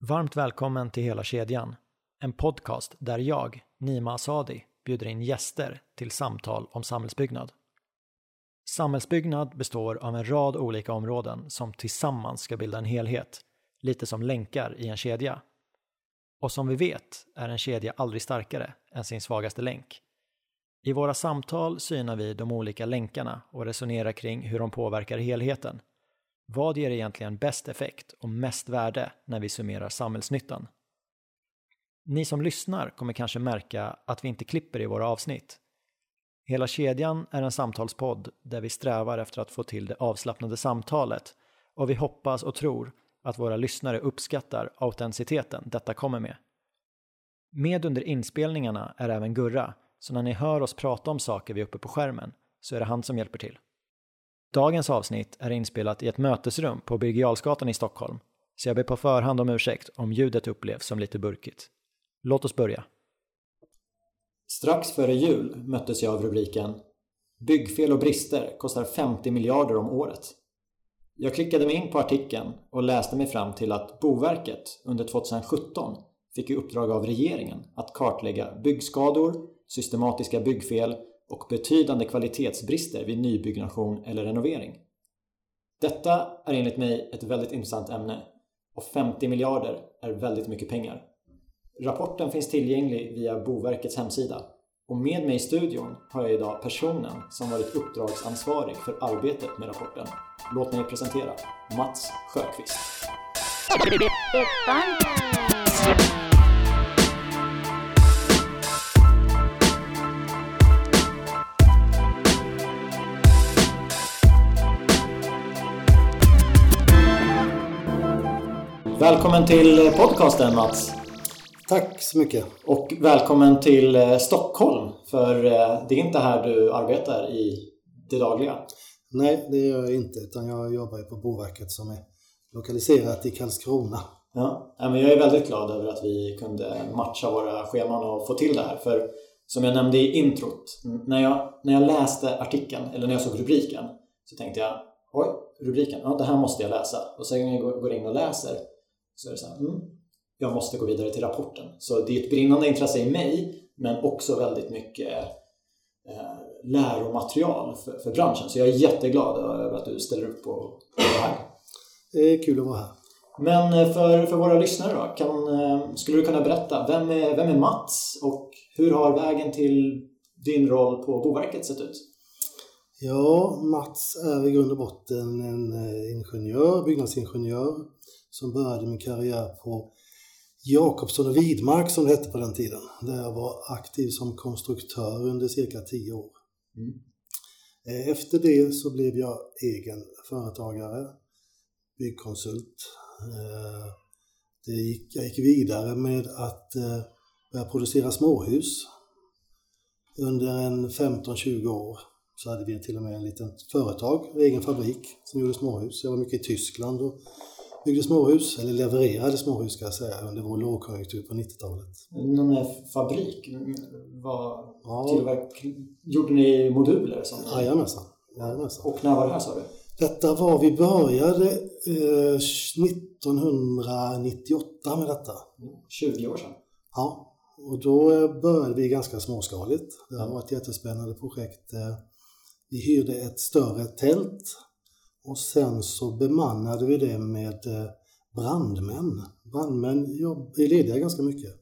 Varmt välkommen till Hela kedjan, en podcast där jag, Nima Asadi, bjuder in gäster till samtal om samhällsbyggnad. Samhällsbyggnad består av en rad olika områden som tillsammans ska bilda en helhet, lite som länkar i en kedja. Och som vi vet är en kedja aldrig starkare än sin svagaste länk. I våra samtal synar vi de olika länkarna och resonerar kring hur de påverkar helheten. Vad ger egentligen bäst effekt och mest värde när vi summerar samhällsnyttan? Ni som lyssnar kommer kanske märka att vi inte klipper i våra avsnitt. Hela kedjan är en samtalspodd där vi strävar efter att få till det avslappnade samtalet och vi hoppas och tror att våra lyssnare uppskattar autenticiteten detta kommer med. Med under inspelningarna är även Gurra, så när ni hör oss prata om saker vi är uppe på skärmen så är det han som hjälper till. Dagens avsnitt är inspelat i ett mötesrum på Birger i Stockholm, så jag ber på förhand om ursäkt om ljudet upplevs som lite burkigt. Låt oss börja. Strax före jul möttes jag av rubriken “Byggfel och brister kostar 50 miljarder om året”. Jag klickade mig in på artikeln och läste mig fram till att Boverket under 2017 fick i uppdrag av regeringen att kartlägga byggskador, systematiska byggfel och betydande kvalitetsbrister vid nybyggnation eller renovering. Detta är enligt mig ett väldigt intressant ämne och 50 miljarder är väldigt mycket pengar. Rapporten finns tillgänglig via Boverkets hemsida och med mig i studion har jag idag personen som varit uppdragsansvarig för arbetet med rapporten. Låt mig presentera Mats Sjöqvist. Välkommen till podcasten Mats. Tack så mycket. Och välkommen till eh, Stockholm. För eh, det är inte här du arbetar i det dagliga. Nej, det gör jag inte. Utan jag jobbar på Boverket som är lokaliserat i Karlskrona. Ja, men jag är väldigt glad över att vi kunde matcha våra scheman och få till det här. För som jag nämnde i introt, när jag, när jag läste artikeln, eller när jag såg rubriken, så tänkte jag oj, rubriken, ja det här måste jag läsa. Och sen jag går in och läser så är det så här, mm, jag måste gå vidare till rapporten. Så det är ett brinnande intresse i mig, men också väldigt mycket eh, läromaterial för, för branschen. Så jag är jätteglad över att du ställer upp på, det här. Det är kul att vara här. Men eh, för, för våra lyssnare då, kan, eh, skulle du kunna berätta, vem är, vem är Mats och hur har vägen till din roll på Boverket sett ut? Ja, Mats är i grund och botten en eh, ingenjör, byggnadsingenjör som började min karriär på Jakobsson och Widmark som det hette på den tiden. Där jag var aktiv som konstruktör under cirka tio år. Mm. Eh, efter det så blev jag egen företagare, byggkonsult. Eh, det gick, jag gick vidare med att eh, börja producera småhus. Under en 15-20 år så hade vi till och med en liten företag, egen fabrik som gjorde småhus. Jag var mycket i Tyskland och byggde småhus, eller levererade småhus ska jag säga, under vår lågkonjunktur på 90-talet. Någon fabrik? Var ja. tillverk... Gjorde ni moduler? Som... Jajamensan. Och när var det här sa du? Detta var, vi började eh, 1998 med detta. 20 år sedan? Ja, och då eh, började vi ganska småskaligt. Det har varit ett jättespännande projekt. Eh, vi hyrde ett större tält och sen så bemannade vi det med eh, brandmän. Brandmän är lediga ganska mycket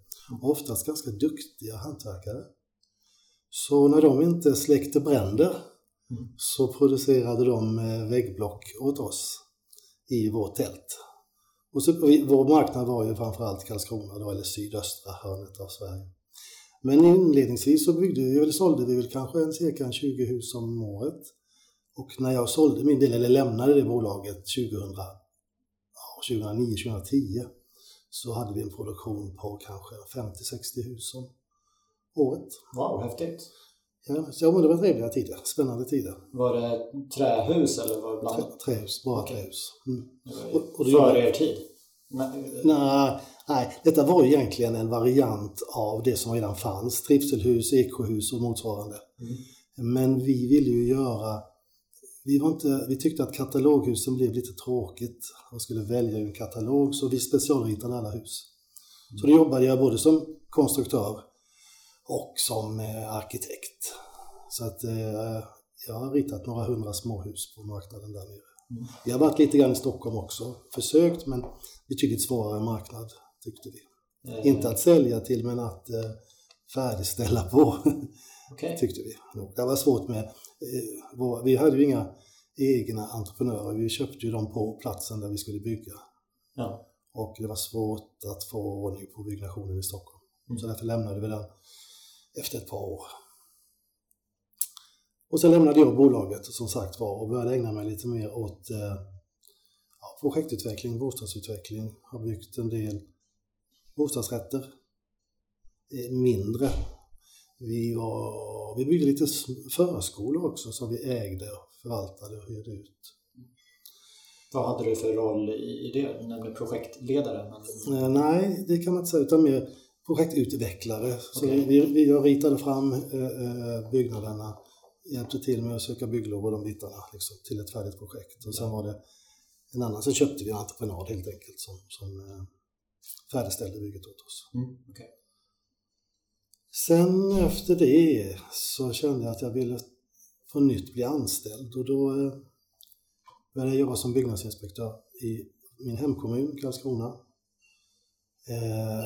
oftast ganska duktiga hantverkare. Så när de inte släckte bränder mm. så producerade de eh, väggblock åt oss i vårt tält. Och så, vår marknad var ju framförallt Karlskrona då, eller sydöstra hörnet av Sverige. Men inledningsvis så byggde vi, eller sålde vi väl kanske en, cirka 20 hus om året. Och när jag sålde min del, eller lämnade det bolaget 2000, 2009, 2010 så hade vi en produktion på kanske 50-60 hus om året. Wow, häftigt! Ja, men det var trevliga tider, spännande tider. Var det trähus eller var det blandat? Trä, trähus, bara okay. trähus. Mm. Och, och Före er tid? Nej, nej, detta var egentligen en variant av det som redan fanns, trivselhus, ekohus och motsvarande. Mm. Men vi ville ju göra vi, var inte, vi tyckte att kataloghusen blev lite tråkigt. Man skulle välja en katalog, så vi specialritade alla hus. Så då jobbade jag både som konstruktör och som eh, arkitekt. Så att eh, jag har ritat några hundra småhus på marknaden där nere. Mm. Vi har varit lite grann i Stockholm också, försökt men betydligt svårare marknad tyckte vi. Eh, Inte att sälja till men att eh, färdigställa på okej. tyckte vi. Det var svårt med, eh, vi hade ju inga egna entreprenörer, vi köpte ju dem på platsen där vi skulle bygga. Ja. Och det var svårt att få ordning på byggnationen i Stockholm. Mm. Så därför lämnade vi den efter ett par år. Och sen lämnade jag bolaget som sagt var och började ägna mig lite mer åt eh, projektutveckling, bostadsutveckling. Har byggt en del bostadsrätter. Eh, Mindre. Vi, var, vi byggde lite förskolor också som vi ägde, och förvaltade och hyrde ut. Vad hade du för roll i det? Du nämnde projektledare. Men... Eh, Nej, det kan man inte säga, utan mer projektutvecklare. Så Okej. vi, vi jag ritade fram eh, eh, byggnaderna, hjälpte till med att söka bygglov och de bitarna liksom, till ett färdigt projekt. Och sen var det en annan, sen köpte vi en entreprenad helt enkelt som, som färdigställde bygget åt oss. Mm, okej. Sen efter det så kände jag att jag ville på nytt bli anställd och då eh, började jag jobba som byggnadsinspektör i min hemkommun Karlskrona. Eh,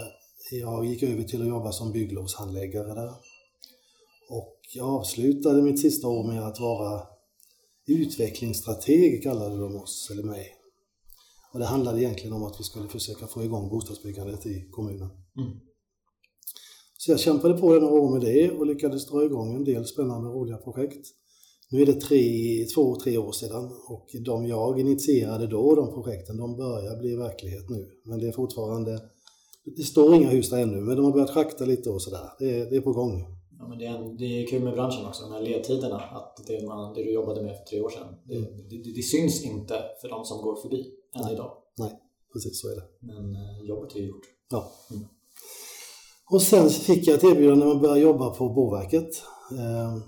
jag gick över till att jobba som bygglovshandläggare där. Och jag avslutade mitt sista år med att vara utvecklingsstrateg kallade de oss, eller mig. Och det handlade egentligen om att vi skulle försöka få igång bostadsbyggandet i kommunen. Mm. Så jag kämpade på några år med det och lyckades dra igång en del spännande och roliga projekt. Nu är det tre, två, tre år sedan och de jag initierade då, de projekten, de börjar bli verklighet nu. Men det är fortfarande, det står inga hus där ännu, men de har börjat schakta lite och sådär. Det är, det är på gång. Ja, men det, är det är kul med branschen också, de här ledtiderna. Att det, man, det du jobbade med för tre år sedan, det, det, det, det syns inte för de som går förbi än Nej. idag. Nej, precis så är det. Men eh, jobbet är gjort. Ja. Mm. Och sen fick jag ett erbjudande om att börja jobba på Boverket. Ehm,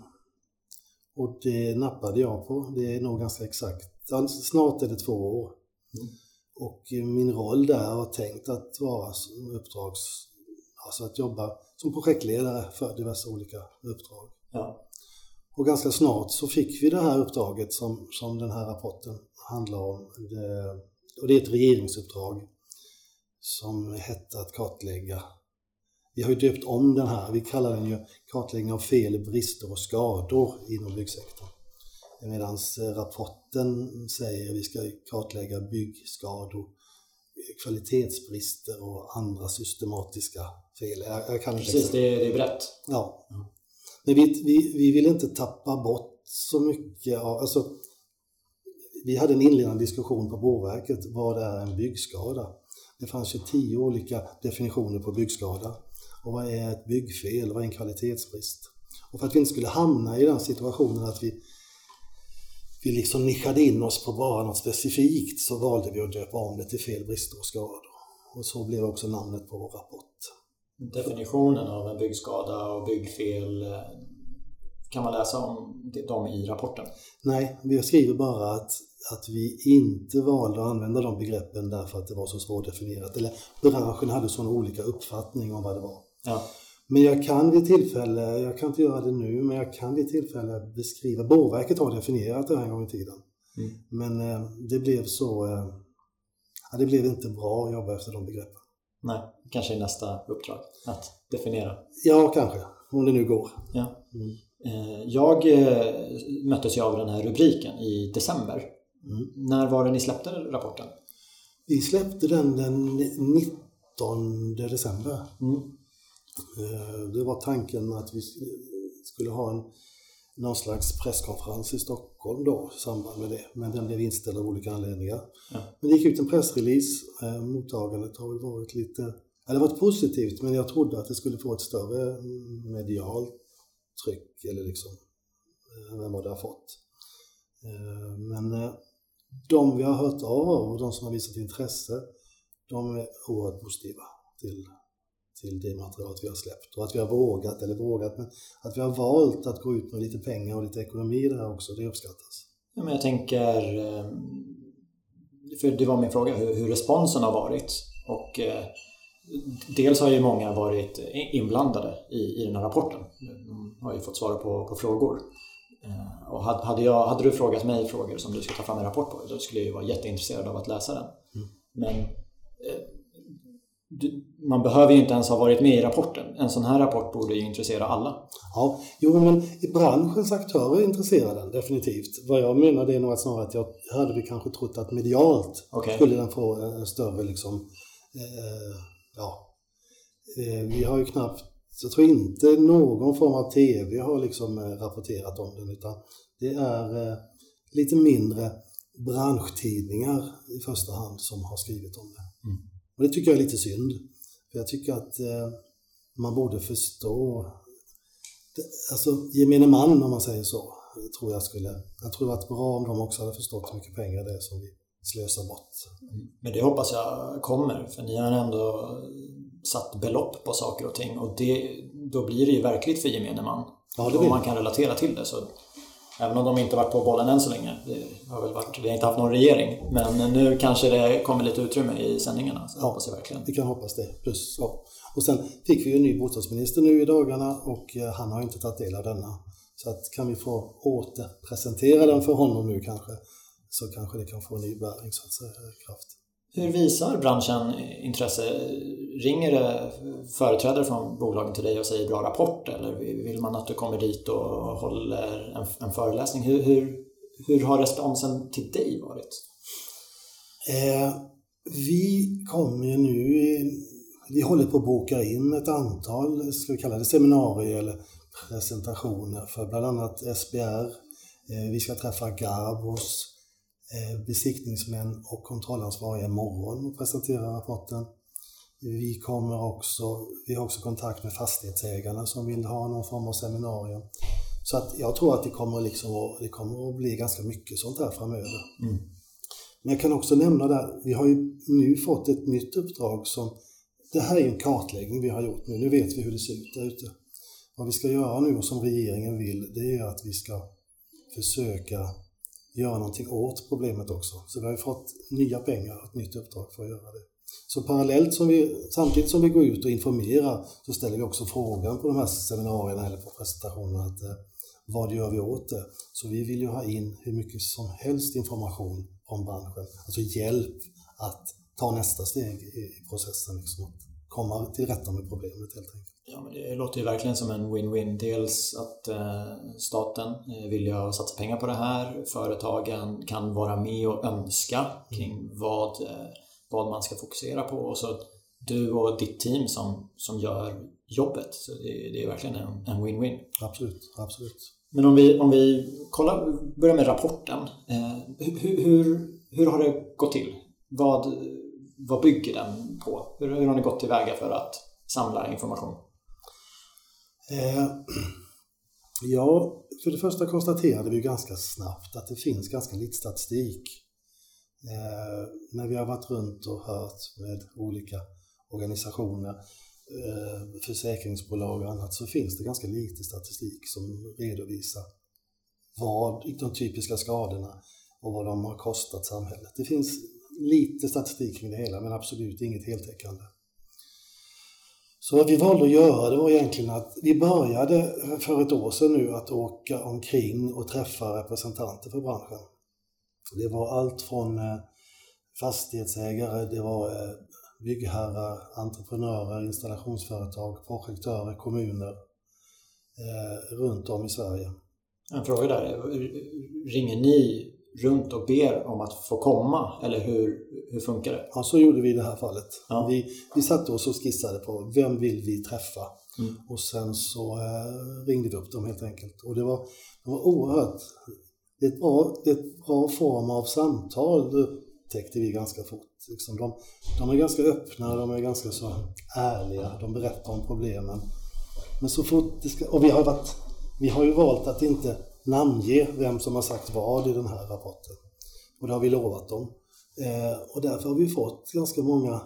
och det nappade jag på. Det är nog ganska exakt. Snart är det två år. Mm. Och min roll där var tänkt att vara som uppdrags... Alltså att jobba som projektledare för diverse olika uppdrag. Ja. Och ganska snart så fick vi det här uppdraget som, som den här rapporten handlar om. Det, och det är ett regeringsuppdrag som hette att kartlägga. Vi har ju döpt om den här, vi kallar den ju kartläggning av fel, brister och skador inom byggsektorn. Medan rapporten säger att vi ska kartlägga byggskador, kvalitetsbrister och andra systematiska fel. Jag, jag kan inte Precis, exakt- det är, det är brett. Ja. Men vi, vi, vi vill inte tappa bort så mycket av, alltså vi hade en inledande diskussion på Boverket, vad är en byggskada? Det fanns ju tio olika definitioner på byggskada. Och vad är ett byggfel? Vad är en kvalitetsbrist? Och för att vi inte skulle hamna i den situationen att vi, vi liksom nischade in oss på bara något specifikt så valde vi att döpa om det till fel, brister och skador. Och så blev också namnet på vår rapport. Definitionen av en byggskada och byggfel eh, kan man läsa om dem i rapporten. Nej, vi skriver bara att, att vi inte valde att använda de begreppen därför att det var så svårdefinierat. Eller branschen hade sån olika uppfattning om vad det var. Ja. Men jag kan vid tillfälle, jag kan inte göra det nu, men jag kan vid tillfälle beskriva, Boverket har definierat det här en gång i tiden. Mm. Men eh, det blev så, eh, ja, det blev inte bra att jobba efter de begreppen. Nej, kanske i nästa uppdrag att definiera. Ja, kanske, om det nu går. Ja. Mm. Eh, Jag eh, möttes ju av den här rubriken i december. Mm. När var det ni släppte rapporten? Vi släppte den den 19 december. Mm. Eh, Det var tanken att vi skulle ha en, någon slags presskonferens i Stockholm då i samband med det. Men den blev inställd av olika anledningar. Ja. Men det gick ut en pressrelease. Eh, Mottagandet har väl varit lite, ja, det har varit positivt men jag trodde att det skulle få ett större mm, medialt tryck eller liksom eh, än vad det har fått. Men de vi har hört av och de som har visat intresse, de är oerhört positiva till till det materialet vi har släppt. Och att vi har vågat, eller vågat, men att vi har valt att gå ut med lite pengar och lite ekonomi i det här också, det uppskattas. Ja, men jag tänker, eh, för det var min fråga, hur, hur responsen har varit. Och eh, dels har ju många varit inblandade i, i den här rapporten. De har ju fått svara på, på frågor. Eh, och hade, jag, hade du frågat mig frågor som du ska ta fram en rapport på, då skulle jag ju vara jätteintresserad av att läsa den. Mm. Men man behöver ju inte ens ha varit med i rapporten. En sån här rapport borde ju intressera alla. Ja, jo men branschens aktörer är intresserade definitivt. Vad jag menar det är nog att snarare att jag hade vi kanske trott att medialt okay. skulle den få en större liksom, eh, ja. Eh, vi har ju knappt, jag tror inte någon form av TV har liksom eh, rapporterat om den utan det är eh, lite mindre branschtidningar i första hand som har skrivit om det. Och det tycker jag är lite synd. För jag tycker att eh, man borde förstå, alltså gemene man om man säger så, tror jag skulle, jag tror det varit bra om de också hade förstått hur mycket pengar det är som vi slösar bort. Men det hoppas jag kommer, för ni har ändå satt belopp på saker och ting och det, då blir det ju verkligt för gemene man. Ja, det Om man kan relatera till det så Även om de inte varit på bollen än så länge. Det har väl varit, vi har inte haft någon regering. Men nu kanske det kommer lite utrymme i sändningarna. Så ja, hoppas jag verkligen. Vi kan hoppas det. Plus, ja. Och sen fick vi ju en ny bostadsminister nu i dagarna och eh, han har inte tagit del av denna. Så att kan vi få återpresentera den för honom nu kanske så kanske det kan få en ny bäring så att säga, kraft. Hur visar branschen intresse? Ringer det företrädare från bolagen till dig och säger bra rapport eller vill man att du kommer dit och håller en, en föreläsning? Hur, hur, hur, har responsen till dig varit? Eh, vi kommer nu, vi håller på att boka in ett antal, ska vi kalla det seminarier eller presentationer för bland annat SBR. Eh, vi ska träffa Garbos besiktningsmän och kontrollansvariga imorgon och presentera rapporten. Vi, kommer också, vi har också kontakt med fastighetsägarna som vill ha någon form av seminarium. Så att jag tror att det kommer, liksom, det kommer att bli ganska mycket sånt här framöver. Mm. Men jag kan också nämna där, vi har ju nu fått ett nytt uppdrag som, det här är en kartläggning vi har gjort nu, nu vet vi hur det ser ut där ute. Vad vi ska göra nu och som regeringen vill, det är att vi ska försöka göra någonting åt problemet också. Så vi har ju fått nya pengar och ett nytt uppdrag för att göra det. Så parallellt som vi, samtidigt som vi går ut och informerar så ställer vi också frågan på de här seminarierna eller på presentationerna att eh, vad gör vi åt det? Så vi vill ju ha in hur mycket som helst information om branschen, alltså hjälp att ta nästa steg i, processen, liksom, komma till rätta med problemet helt enkelt. Ja, men det låter ju verkligen som en win-win. Dels att eh, staten eh, vill ju satsa pengar på det här. Företagen kan vara med och önska kring vad, eh, vad man ska fokusera på. Och så du och ditt team som, som gör jobbet. Så det, det är verkligen en, en win-win. Absolut, absolut. Men om vi, om vi kollar, börjar med rapporten. Eh, hur, hur, hur har det gått till? Vad, vad bygger den på? Hur, hur har ni gått tillväga för att samla information? Eh, ja, för det första konstaterade vi ganska snabbt att det finns ganska lite statistik. Eh, när vi har varit runt och hört med olika organisationer, eh, försäkringsbolag och annat, så finns det ganska lite statistik som redovisar vad de typiska skadorna och vad de har kostat samhället. Det finns lite statistik kring det hela, men absolut inget heltäckande. Så vad vi valde att göra det var egentligen att vi började för ett år sedan nu att åka omkring och träffa representanter för branschen. Det var allt från eh, fastighetsägare, det var eh, byggherrar, entreprenörer, installationsföretag, projektörer, kommuner eh, runt om i Sverige. En fråga där, ringer ni runt och ber om att få komma? Eller hur, hur funkar det? Ja, så gjorde vi i det här fallet. Ja. Vi, vi satte oss och skissade på vem vill vi träffa? Mm. Och sen så eh, ringde vi upp dem helt enkelt. Och det var, det var oerhört... Det är ett bra, det är ett bra form av samtal, det upptäckte vi ganska fort. Liksom de, de är ganska öppna, de är ganska så ärliga, de berättar om problemen. Men så fort det ska, och vi har, varit, vi har ju valt att inte namnge vem som har sagt vad i den här rapporten. Och det har vi lovat dem. Eh, och därför har vi fått ganska många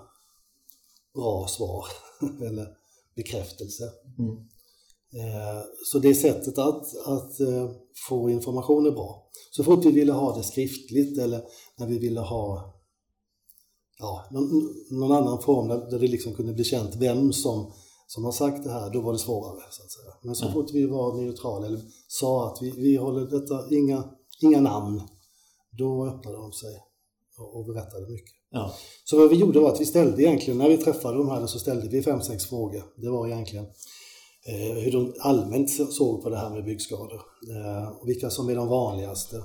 bra svar, eller bekräftelse. Mm. Eh, så det sättet att, att eh, få information är bra. Så fort vi ville ha det skriftligt eller när vi ville ha ja, någon, någon annan form där det liksom kunde bli känt vem som, som har sagt det här, då var det svårare. Så att säga. Men så mm. fort vi var neutrala eller sa att vi, vi håller detta, inga, inga namn, då öppnade de sig och, och berättade mycket. Ja. Så vad vi gjorde var att vi ställde egentligen, när vi träffade de här så ställde vi fem, sex frågor. Det var egentligen eh, hur de allmänt såg på det här med byggskador. Eh, och vilka som är de vanligaste.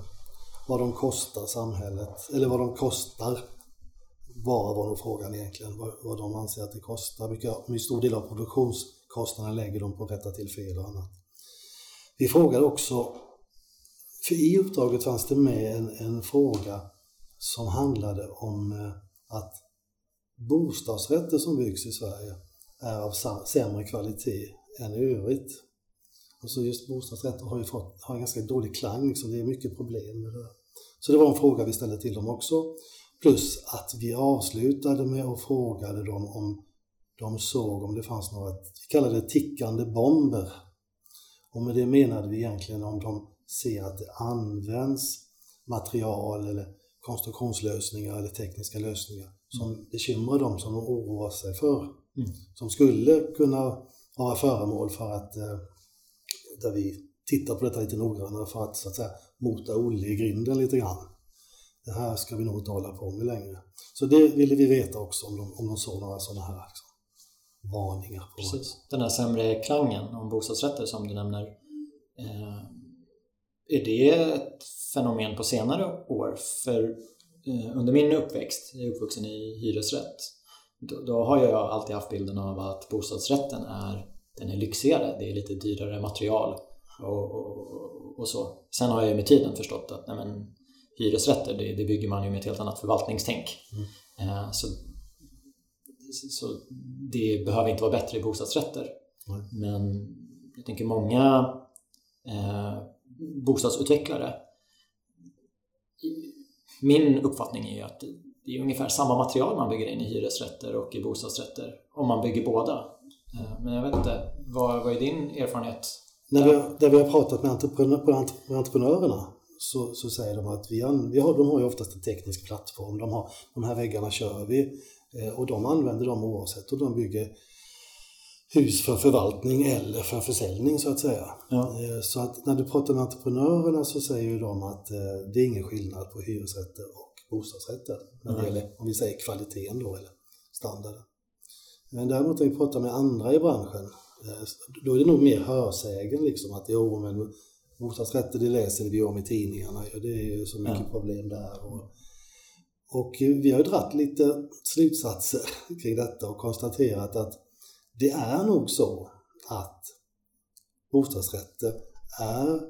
Vad de kostar samhället, eller vad de kostar vara var nog frågan egentligen, vad, vad de anser att det kostar. hur stor del av produktionskostnaderna lägger de på att rätta till fel och annat. Vi frågade också, för i uppdraget fanns det med en, en fråga som handlade om eh, att bostadsrätter som byggs i Sverige är av sämre kvalitet än i övrigt. Alltså just bostadsrätter har ju fått, har en ganska dålig klang, liksom. det är mycket problem med det. Så det var en fråga vi ställde till dem också. Plus att vi avslutade med att fråga dem om de såg om det fanns några, vi kallade det tickande bomber. Och med det menade vi egentligen om de ser att det används material eller konstruktionslösningar eller tekniska lösningar som mm. bekymrar dem, som de oroar sig för. Mm. Som skulle kunna vara föremål för att, eh, där vi tittar på detta lite noggrannare för att så att säga mota Olle i grinden lite grann det här ska vi nog inte hålla på med längre. Så det ville vi veta också om de, om de såg några sådana här liksom, varningar. På Precis. Den här sämre klangen om bostadsrätter som du nämner. Eh, är det ett fenomen på senare år? För eh, under min uppväxt, jag är uppvuxen i hyresrätt, då, då, har jag alltid haft bilden av att bostadsrätten är, den är lyxigare, det är lite dyrare material och, och, och så. Sen har jag med tiden förstått att nej men, hyresrätter, det, det bygger man ju med ett helt annat förvaltningstänk. Mm. Eh, så, så det behöver inte vara bättre i bostadsrätter. Mm. Men jag tänker många eh, bostadsutvecklare min uppfattning är ju att det är ungefär samma material man bygger in i hyresrätter och i bostadsrätter om man bygger båda. Eh, men jag vet inte, vad, vad är din erfarenhet? När vi, där vi har pratat med, entreprenör, entreprenörerna så, så säger de att vi, vi har, de har ju oftast en teknisk plattform. De, har, de här väggarna kör vi eh, och de använder dem oavsett om de bygger hus för förvaltning eller för försäljning så att säga. Ja. Eh, så att när du pratar med entreprenörerna så säger ju de att eh, det är ingen skillnad på hyresrätter och bostadsrätter när det gäller, om vi säger kvaliteten då eller standarden. Men däremot när vi pratar med andra i branschen då är det nog mer hörsägen liksom att jo men bostadsrätter det läser vi om i tidningarna. Ja, det är ju så mycket ja. problem där. Och, och vi har ju dratt lite slutsatser kring detta och konstaterat att det är nog så att bostadsrätter är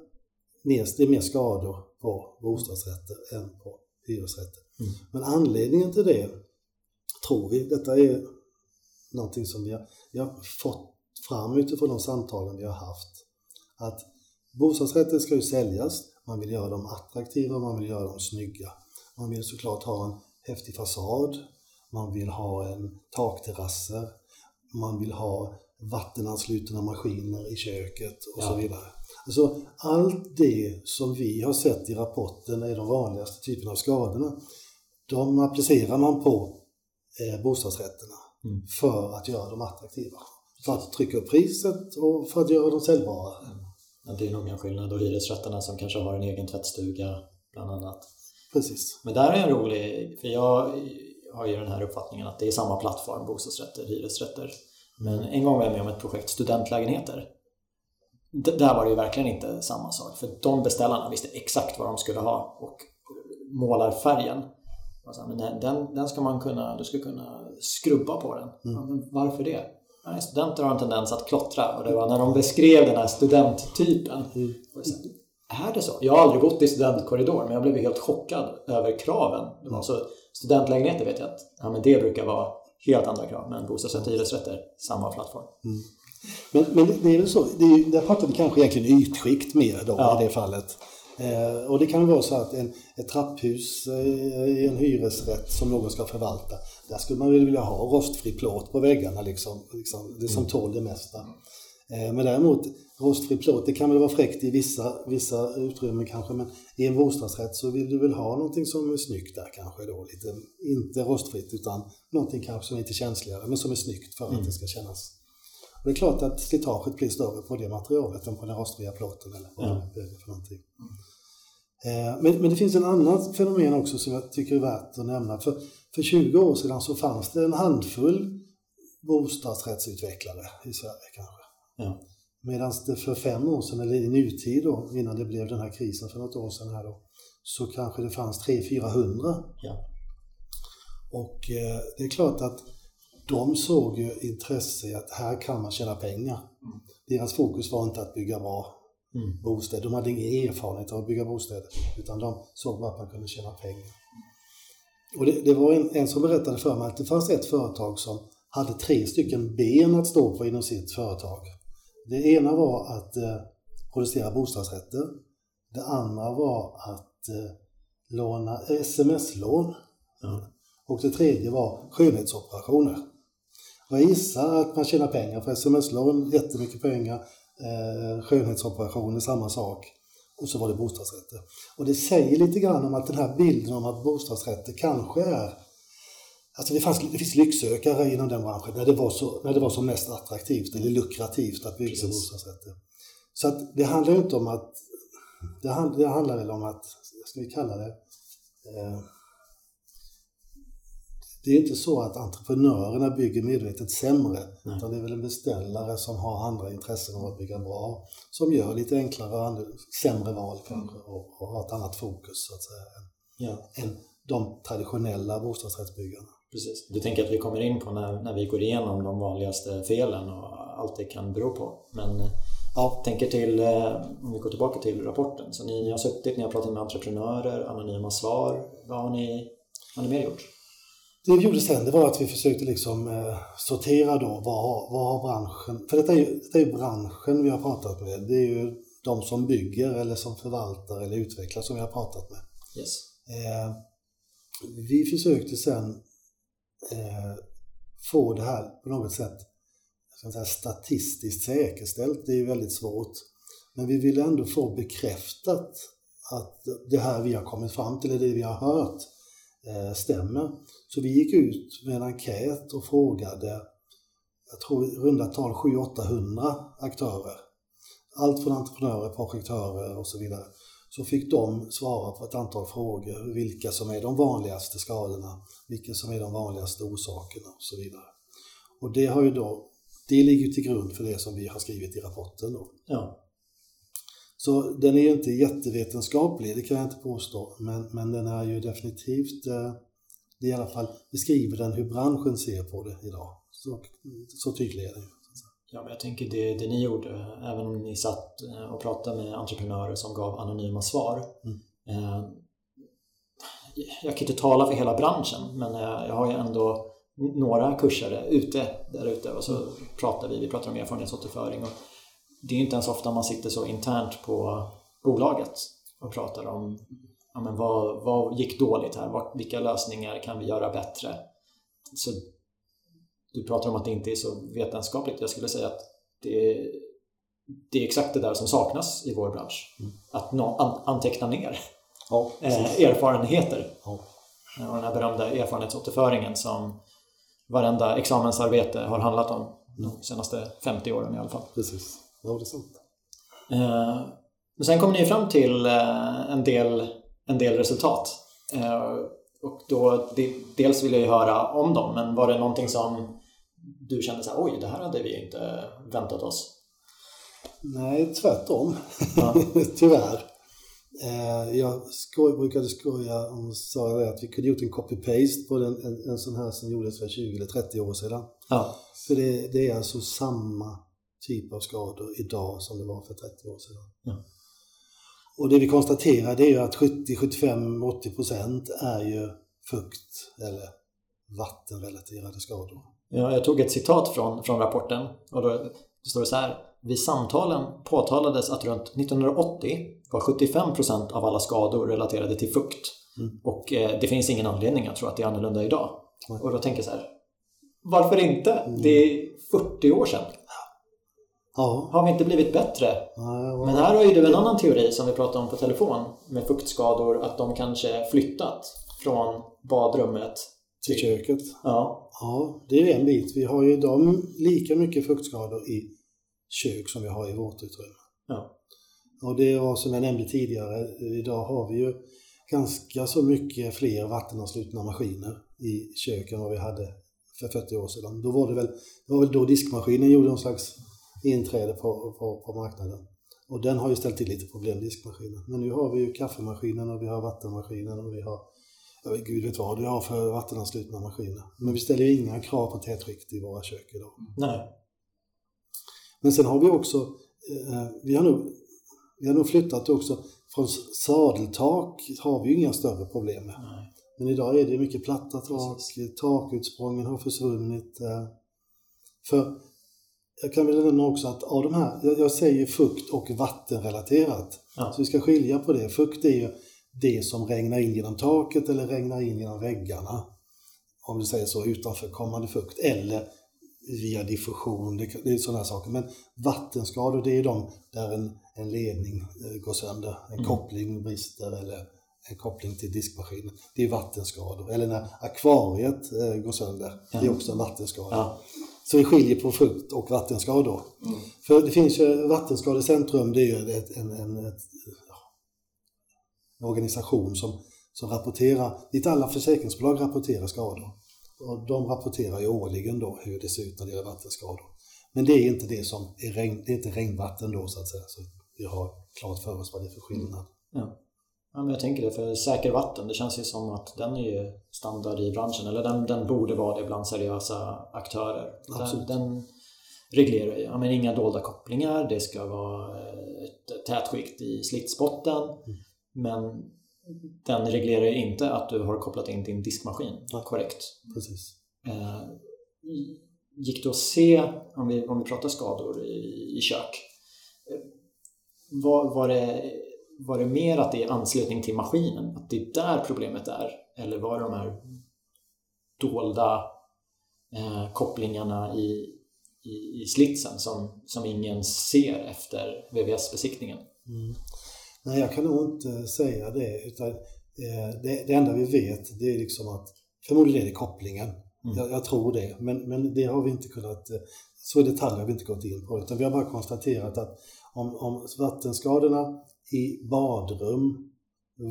mer, det är mer skador på bostadsrätter än på hyresrätter. Mm. Men anledningen till det tror vi, detta är någonting som vi har, vi har fått fram utifrån de samtalen vi har haft, att Bostadsrätter ska ju säljas, man vill göra dem attraktiva, man vill göra dem snygga. Man vill såklart ha en häftig fasad, man vill ha en takterrasser, man vill ha vattenanslutna maskiner i köket och ja. så vidare. Alltså, allt det som vi har sett i rapporten är de vanligaste typerna av skadorna, de applicerar man på eh, bostadsrätterna mm. för att göra dem attraktiva. För att trycka upp priset och för att göra dem säljbara. Mm. Det är nog en skillnad och hyresrätterna som kanske har en egen tvättstuga bland annat. Precis. Men där är en rolig, för jag har ju den här uppfattningen att det är samma plattform, bostadsrätter, hyresrätter. Men en gång var jag med om ett projekt studentlägenheter. D där var det ju verkligen inte samma sak, för de beställarna visste exakt vad de skulle ha och målarfärgen. Alltså, men den, den ska man kunna, du ska kunna skrubba på den. Mm. varför det? Nej, studenter har en tendens att klottra och det var när de beskrev den här studenttypen. Mm. Är det så? Jag har aldrig gått i studentkorridor men jag blev helt chockad över kraven. Det var så, studentlägenheter vet jag att ja, men det brukar vara helt andra krav men bostadsrätter och hyresrätter, samma plattform. Mm. Men, men det är väl så, det är, där pratar vi kanske egentligen ytskikt mer då ja. i det fallet. Eh, och det kan vara så att en, ett trapphus eh, i en hyresrätt som någon ska förvalta, där skulle man vilja ha rostfri plåt på väggarna liksom, liksom det som mm. tål det mesta. Eh, men däremot rostfri plåt, det kan väl vara fräckt i vissa, vissa utrymmen kanske, men i en bostadsrätt så vill du väl ha någonting som är snyggt där kanske då. Lite, inte rostfritt utan någonting kanske som är lite känsligare men som är snyggt för att mm. det ska kännas. Och det är klart att slitaget blir större på det materialet än på den rostfria plåten eller vad mm. det är för någonting. Mm. Men, men det finns en annan fenomen också som jag tycker är värt att nämna. För, för 20 år sedan så fanns det en handfull bostadsrättsutvecklare i Sverige kanske. Ja. Medan det för fem år sedan, eller i nutid då, innan det blev den här krisen för något år sedan här då, så kanske det fanns 300-400. Ja. Och eh, det är klart att de såg ju intresse i att här kan man tjäna pengar. Mm. Deras fokus var inte att bygga bra mm. bostäder. De hade ingen erfarenhet av att bygga bostäder. Utan de såg bara att man kunde tjäna pengar. Och det, det var en, en som berättade för mig att det fanns ett företag som hade tre stycken ben att stå på inom sitt företag. Det ena var att eh, producera bostadsrätter. Det andra var att eh, låna sms-lån. Mm. Och det tredje var skönhetsoperationer. Jag gissar att man tjänar pengar för sms-lån, jättemycket pengar. Eh, skönhetsoperationer, samma sak. Och så var det bostadsrätter. Och det säger lite grann om att den här bilden om att bostadsrätter kanske är Alltså det, fanns, det finns lycksökare inom den branschen när det var, så, när det var som mest attraktivt eller lukrativt att bygga bostadsrätter. Så att det handlar inte om att, det, hand, det handlar väl om att, ska vi kalla det, eh, det är inte så att entreprenörerna bygger medvetet sämre, Nej. utan det är väl en beställare som har andra intressen av att bygga bra, som gör lite enklare, sämre val kanske och, och har ett annat fokus så att säga, än, ja. än de traditionella bostadsrättsbyggarna. Precis. Du tänker att vi kommer in på när, när vi går igenom de vanligaste felen och allt det kan bero på. Men ja, tänker till, eh, om vi går tillbaka till rapporten. Så ni har suttit, ni har pratat med entreprenörer, anonyma svar. Vad har ni, vad har ni mer gjort? Det vi gjorde sen det var att vi försökte liksom eh, sortera då vad, vad har branschen, för detta är, ju, detta är ju branschen vi har pratat med. Det är ju de som bygger eller som förvaltar eller utvecklar som vi har pratat med. Yes. Eh, vi försökte sen eh, få det här på något sätt säga, statistiskt säkerställt. Det är ju väldigt svårt. Men vi ville ändå få bekräftat att det här vi har kommit fram till, eller det vi har hört, Eh, stämmer. Så vi gick ut med en enkät och frågade, jag tror runda tal 700-800 aktörer. Allt från entreprenörer, projektörer och så vidare så fick de svara på ett antal frågor, vilka som är de vanligaste skadorna, vilka som är de vanligaste orsakerna och så vidare. Och det har ju då, det ligger till grund för det som vi har skrivit i rapporten då. Ja. Så den är ju inte jättevetenskaplig, det kan jag inte påstå, men, men den är ju definitivt, eh, det i alla fall beskriver den hur branschen ser på det idag. Så, så tydlig är den. Ja, men jag tänker det, det ni gjorde, även om ni satt eh, och pratade med entreprenörer som gav anonyma svar. Mm. Eh, jag kan inte tala för hela branschen, men jag har ju ändå några kursare ute där ute och så mm. pratar vi, vi pratar om erfarenhetsåterföring och det är inte ens ofta man sitter så internt på bolaget och pratar om ja, men vad, vad gick dåligt här, vilka lösningar kan vi göra bättre? Så du pratar om att det inte är så vetenskapligt. Jag skulle säga att det är, det är exakt det där som saknas i vår bransch. Mm. Att no, an, anteckna ner ja, eh, erfarenheter. Ja. Och den här berömda erfarenhetsåterföringen som varenda examensarbete har handlat om de senaste 50 åren i alla fall. Precis, ja det är sant. Eh, men sen kom ni fram till eh, en, del, en del resultat. Eh, och då, det, dels vill jag ju höra om dem, men var det någonting som du kände så här, oj, det här hade vi inte väntat oss? Nej, tvärtom. Ja. Tyvärr. Eh, jag skoj, brukade skoja sa det att vi kunde gjort en copy-paste på den, en, en sån här som gjordes för 20 eller 30 år sedan. Ja. För det, det, är alltså samma typ av skador idag som det var för 30 år sedan. Ja. Och det vi konstaterar det är ju att 70, 75, 80 procent är ju fukt eller vattenrelaterade skador. Ja, jag tog ett citat från, från rapporten och då står det så här. Vid samtalen påtalades att runt 1980 var 75% av alla skador relaterade till fukt. Mm. Och eh, det finns ingen anledning att tro att det är annorlunda idag. Mm. Och då tänker jag så här. Varför inte? Mm. Det är 40 år sedan. Ja. Har vi inte blivit bättre? Vad- Men här har ju du en annan teori som vi pratade om på telefon med fuktskador, att de kanske flyttat från badrummet Till köket. Ja, Ja, det är en bit. Vi har ju de lika mycket fuktskador i kök som vi har i våtutrymme. ja, Och det var som jag nämnde tidigare, idag har vi ju ganska så mycket fler vattenavslutna maskiner i köken än vad vi hade för 40 år sedan. Då var det väl, det var väl då diskmaskinen gjorde någon slags inträde på, på, på marknaden. Och den har ju ställt till lite problem, diskmaskinen. Men nu har vi ju kaffemaskinen och vi har vattenmaskinen och vi har, jag vet, gud vet vad vi har för vattenanslutna maskiner. Men vi ställer ju inga krav på tätskikt i våra kök idag. nej, Men sen har vi också, eh, vi har nog, vi har nog flyttat också, från sadeltak har vi ju inga större problem med. nej. Men idag är det mycket platta tak, takutsprången har försvunnit. eh. För jag kan väl nämna också att av de här, jag, jag säger fukt och vattenrelaterat. Ja. Så vi ska skilja på det. Fukt är ju det som regnar in genom taket eller regnar in genom väggarna. Om vi säger så, utanförkommande fukt. Eller via diffusion, det, det är sådana här saker. Men vattenskador, det är de där en, en ledning eh, går sönder, en Mm. koppling brister eller en koppling till diskmaskinen. Det är vattenskador. Eller när akvariet eh, går sönder, det är också en vattenskada. Ja. Så vi skiljer på fukt och vattenskador. För det finns ju Vattenskadecentrum, det är ju ett, en, en, ett, en organisation som, som rapporterar, dit alla försäkringsbolag rapporterar skador. Och de rapporterar ju årligen då hur det ser ut när det gäller vattenskador. Men det är inte det som är regn, det är inte regnvatten då så att säga. Så vi har klart för oss vad det är för skillnad. Ja. Ja, men jag tänker det. För säker vatten, det känns ju som att den är ju standard i branschen. Eller den, den borde vara det bland seriösa aktörer. Den, Absolut. den reglerar ju, ja, men inga dolda kopplingar, det ska vara eh, ett tätskikt i slitsbotten. Men den reglerar ju inte att du har kopplat in din diskmaskin Nej. korrekt. Precis. Eh, gick det att se, om vi, om vi pratar skador i, i kök, eh, var, var, det, var det mer att det är anslutning till maskinen, att det är där problemet är? Eller var det de här dolda eh, kopplingarna i, i, i slitsen som, som ingen ser efter VVS-besiktningen? Mm. Nej, jag kan nog inte säga det. Utan, eh, det, det enda vi vet det är liksom att förmodligen är det kopplingen. Mm. Jag, jag tror det. Men, men det har vi inte kunnat, eh, så i detalj har vi inte gått in på. Utan vi har bara konstaterat att om, om vattenskadorna i badrum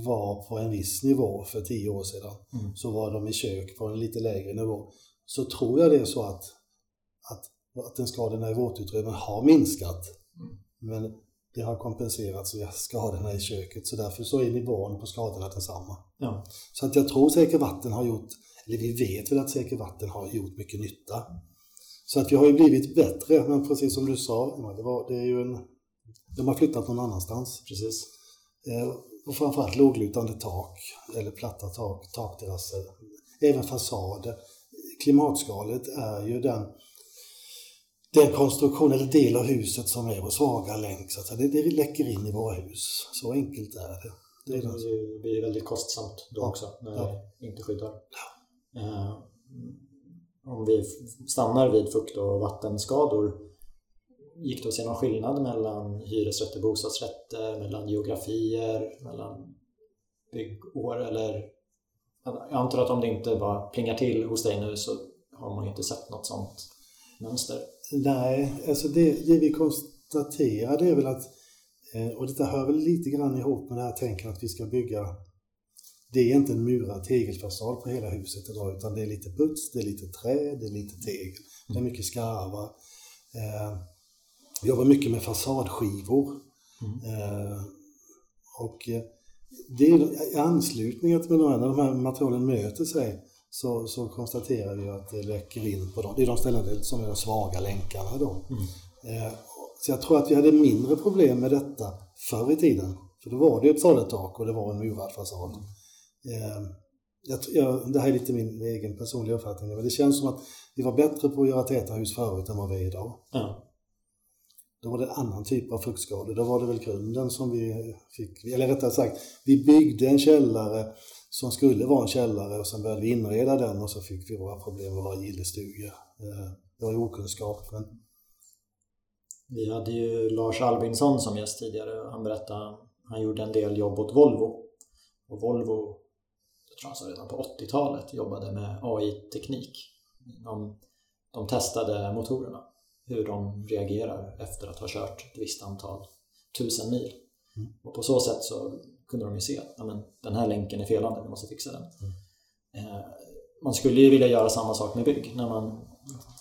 var på en viss nivå för tio år sedan Mm. så var de i kök på en lite lägre nivå. Så tror jag det är så att, att vattenskadorna i våtutrymmen har minskat. Men det har kompenserats via skadorna i köket så därför så är nivån på skadorna densamma. Ja. Så att jag tror Säker Vatten har gjort, eller vi vet väl att Säker Vatten har gjort mycket nytta. Så att vi har ju blivit bättre, men precis som du sa, det, var, det är ju en, de har flyttat någon annanstans. Precis. Eh, och framförallt låglutande tak, eller platta tak, takterrasser, även fasader. Klimatskalet är ju den, den konstruktion eller del av huset som är vår svaga länk. Så det, det läcker in i våra hus. Så enkelt är det. det, är Det blir- väldigt kostsamt då Ja. också när Ja. det inte skyddar. Eh, om vi stannar vid fukt och vattenskador, gick det att se någon skillnad mellan hyresrätter, bostadsrätter, mellan geografier, mellan byggår eller jag antar att om det inte bara plingar till hos dig nu så har man ju inte sett något sånt mönster. Nej, alltså det, det vi konstaterar det är väl att, eh, och detta hör väl lite grann ihop med det här tänket att vi ska bygga, det är inte en murad tegelfasad på hela huset idag utan det är lite puts, det är lite trä, det är lite tegel, det är mycket skarvar. Eh, vi jobbar mycket med fasadskivor. Eh, och eh, det är i anslutning till när de här materialen möter sig så, så konstaterar vi att det läcker in på dem. Det är de ställen som är de svaga länkarna då. Eh, så jag tror att vi hade mindre problem med detta förr i tiden. För då var det ett sadeltak och det var en murad fasad. Eh, jag, jag, det här är lite min egen personliga uppfattning, men det känns som att vi var bättre på att göra täta hus förut än vad vi är idag. Ja, då var det en annan typ av fuktskador. Då var det väl grunden som vi fick, eller rättare sagt, vi byggde en källare som skulle vara en källare och sen började vi inreda den och så fick vi våra problem med våra gillestugor. Eh, det var ju okunskap, men Vi hade ju Lars Albinsson som gäst tidigare. Han berättade han gjorde en del jobb åt Volvo. Och Volvo, jag tror han sa redan på 80-talet, jobbade med AI-teknik. De, de testade motorerna, hur de reagerar efter att ha kört ett visst antal tusen mil. Mm. Och på så sätt så kunde de ju se att den här länken är felande, vi måste fixa den. Mm. Eh, man skulle ju vilja göra samma sak med bygg, när man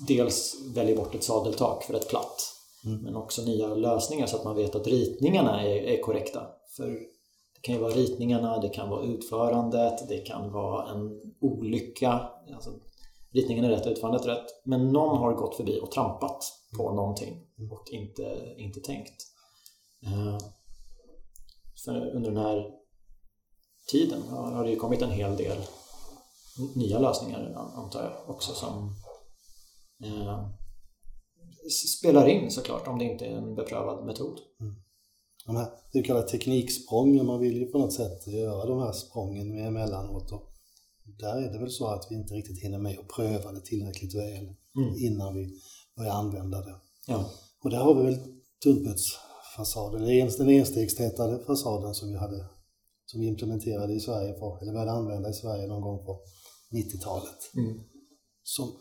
dels väljer bort ett sadeltak för ett platt Mm. Men också nya lösningar så att man vet att ritningarna är, är korrekta. För det kan ju vara ritningarna, det kan vara utförandet, det kan vara en olycka. Alltså, ritningen är rätt, utförandet är rätt. Men någon har gått förbi och trampat på mm. någonting mm. och inte, inte tänkt. Uh, för under den här tiden har det ju kommit en hel del nya lösningar antar jag också som uh, spelar in såklart om det inte är en beprövad metod. Mm. De här, det kallar tekniksprången, man vill ju på något sätt göra de här sprången emellanåt. Och där är det väl så att vi inte riktigt hinner med att pröva det tillräckligt väl mm. innan vi börjar använda det. Ja. Och där har vi väl tunnputsfasaden, den enstegstätade fasaden som vi, hade, som vi implementerade i Sverige, på, eller började använda i Sverige någon gång på 90-talet. Mm. Som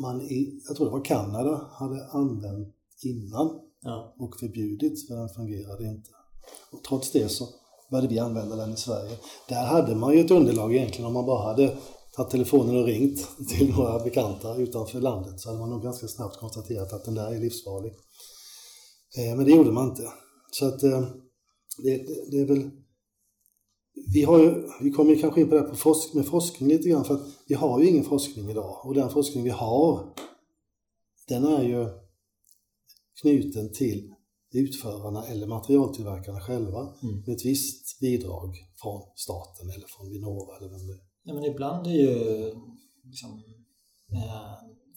man i, jag tror det var Kanada, hade använt innan ja. och förbjudit för den fungerade inte. Och trots det så började vi använda den i Sverige. Där hade man ju ett underlag egentligen om man bara hade tagit telefonen och ringt till några bekanta utanför landet så hade man nog ganska snabbt konstaterat att den där är livsfarlig. Eh, men det gjorde man inte. Så att eh, det, det, det är väl vi, har ju, vi kommer kanske in på det här på forsk, med forskning lite grann för att vi har ju ingen forskning idag och den forskning vi har den är ju knuten till utförarna eller materialtillverkarna själva mm. med ett visst bidrag från staten eller från Vinnova eller vem det är. Ja, men ibland är ju liksom, eh,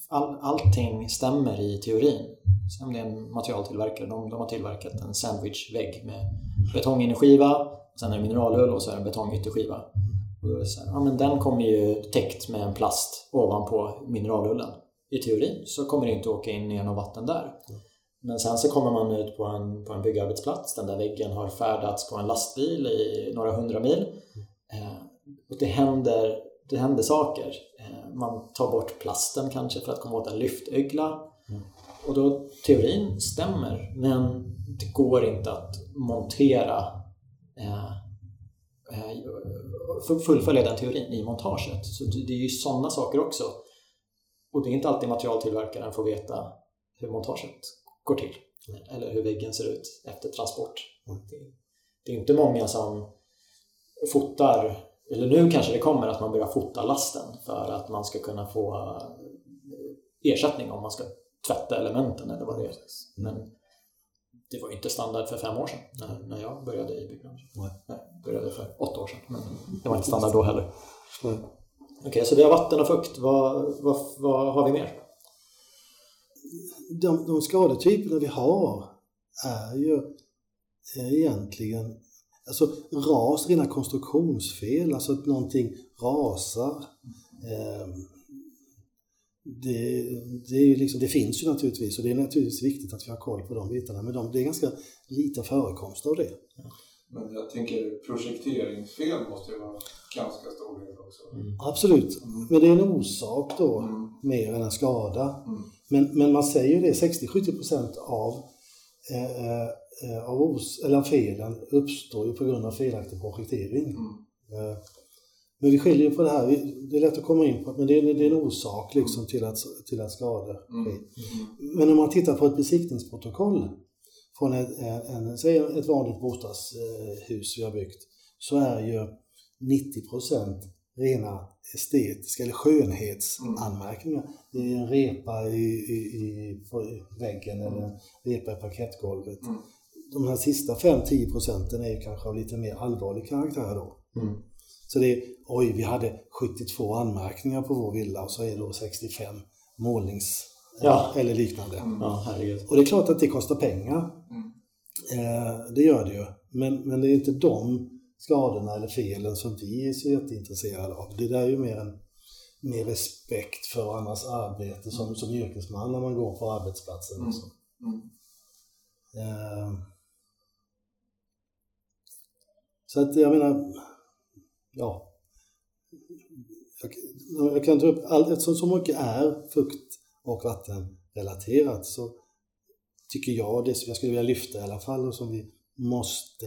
all, allting stämmer i teorin. Som det är en materialtillverkare, de, de har tillverkat en sandwichvägg med betong in i skiva Sen är det mineralull och så är det en betongytterskiva. Här, ja, men den kommer ju täckt med en plast ovanpå mineralullen. I teorin så kommer det inte åka in genom vatten där. Men sen så kommer man ut på en, på en byggarbetsplats, den där väggen har färdats på en lastbil i några hundra mil. Eh, och det händer, det händer saker. Eh, man tar bort plasten kanske för att komma åt en lyftögla. Mm. Och då teorin stämmer, men det går inte att montera Eh, eh, fullfölja den teorin i montaget. Så det är ju sådana saker också. Och det är inte alltid materialtillverkaren får veta hur montaget går till. Eller hur väggen ser ut efter transport. Det är inte många som fotar, eller nu kanske det kommer att man börjar fota lasten för att man ska kunna få eh, ersättning om man ska tvätta elementen eller vad det är. Men det var inte standard för fem år sedan när, när jag började i byggbranschen. Nej. Jag började för åtta år sedan, men det var inte standard då heller. Okej, okay, så vi har vatten och fukt. Vad, vad, vad har vi mer? De, de skadetyperna vi har är ju egentligen alltså ras, rena konstruktionsfel, alltså att någonting rasar. Eh, det, det, liksom, det finns ju naturligtvis och det är naturligtvis viktigt att vi har koll på de bitarna men de, det är ganska liten förekomst av det. Men jag tänker projekteringsfel måste ju vara ganska stor del också. Mm. Absolut, men det är en orsak då mm. mer än en skada. Mm. Men, men man säger det, 60-70% av, eh, eh, av os, eller felen uppstår ju på grund av felaktig projektering. Mm. Eh, men vi skiljer på det här, det är lätt att komma in på, men det är, det är en orsak liksom till att, till att skada sker. Mm. Mm. Men om man tittar på ett besiktningsprotokoll från ett, en, säg ett vanligt bostadshus vi har byggt, så är ju 90 rena estetiska eller skönhetsanmärkningar. Mm. Det är en repa i, i, i väggen eller en repa i parkettgolvet. Mm. De här sista 5-10 procenten är kanske av lite mer allvarlig karaktär då. Mm. Så det är, oj, vi hade 72 anmärkningar på vår villa och så är det då 65 målnings ja. eller liknande. Mm. Ja, och det är klart att det kostar pengar. Mm. Eh, det gör det ju. Men, men det är inte de skadorna eller felen som vi är så jätteintresserade av. Det där är ju mer en mer respekt för annars arbete som, som yrkesman när man går på arbetsplatsen. Mm. Mm. Eh, så att jag menar, ja. Jag, jag kan ta upp, all, eftersom så mycket är fukt och vattenrelaterat så tycker jag, det som jag skulle vilja lyfta i alla fall och som vi måste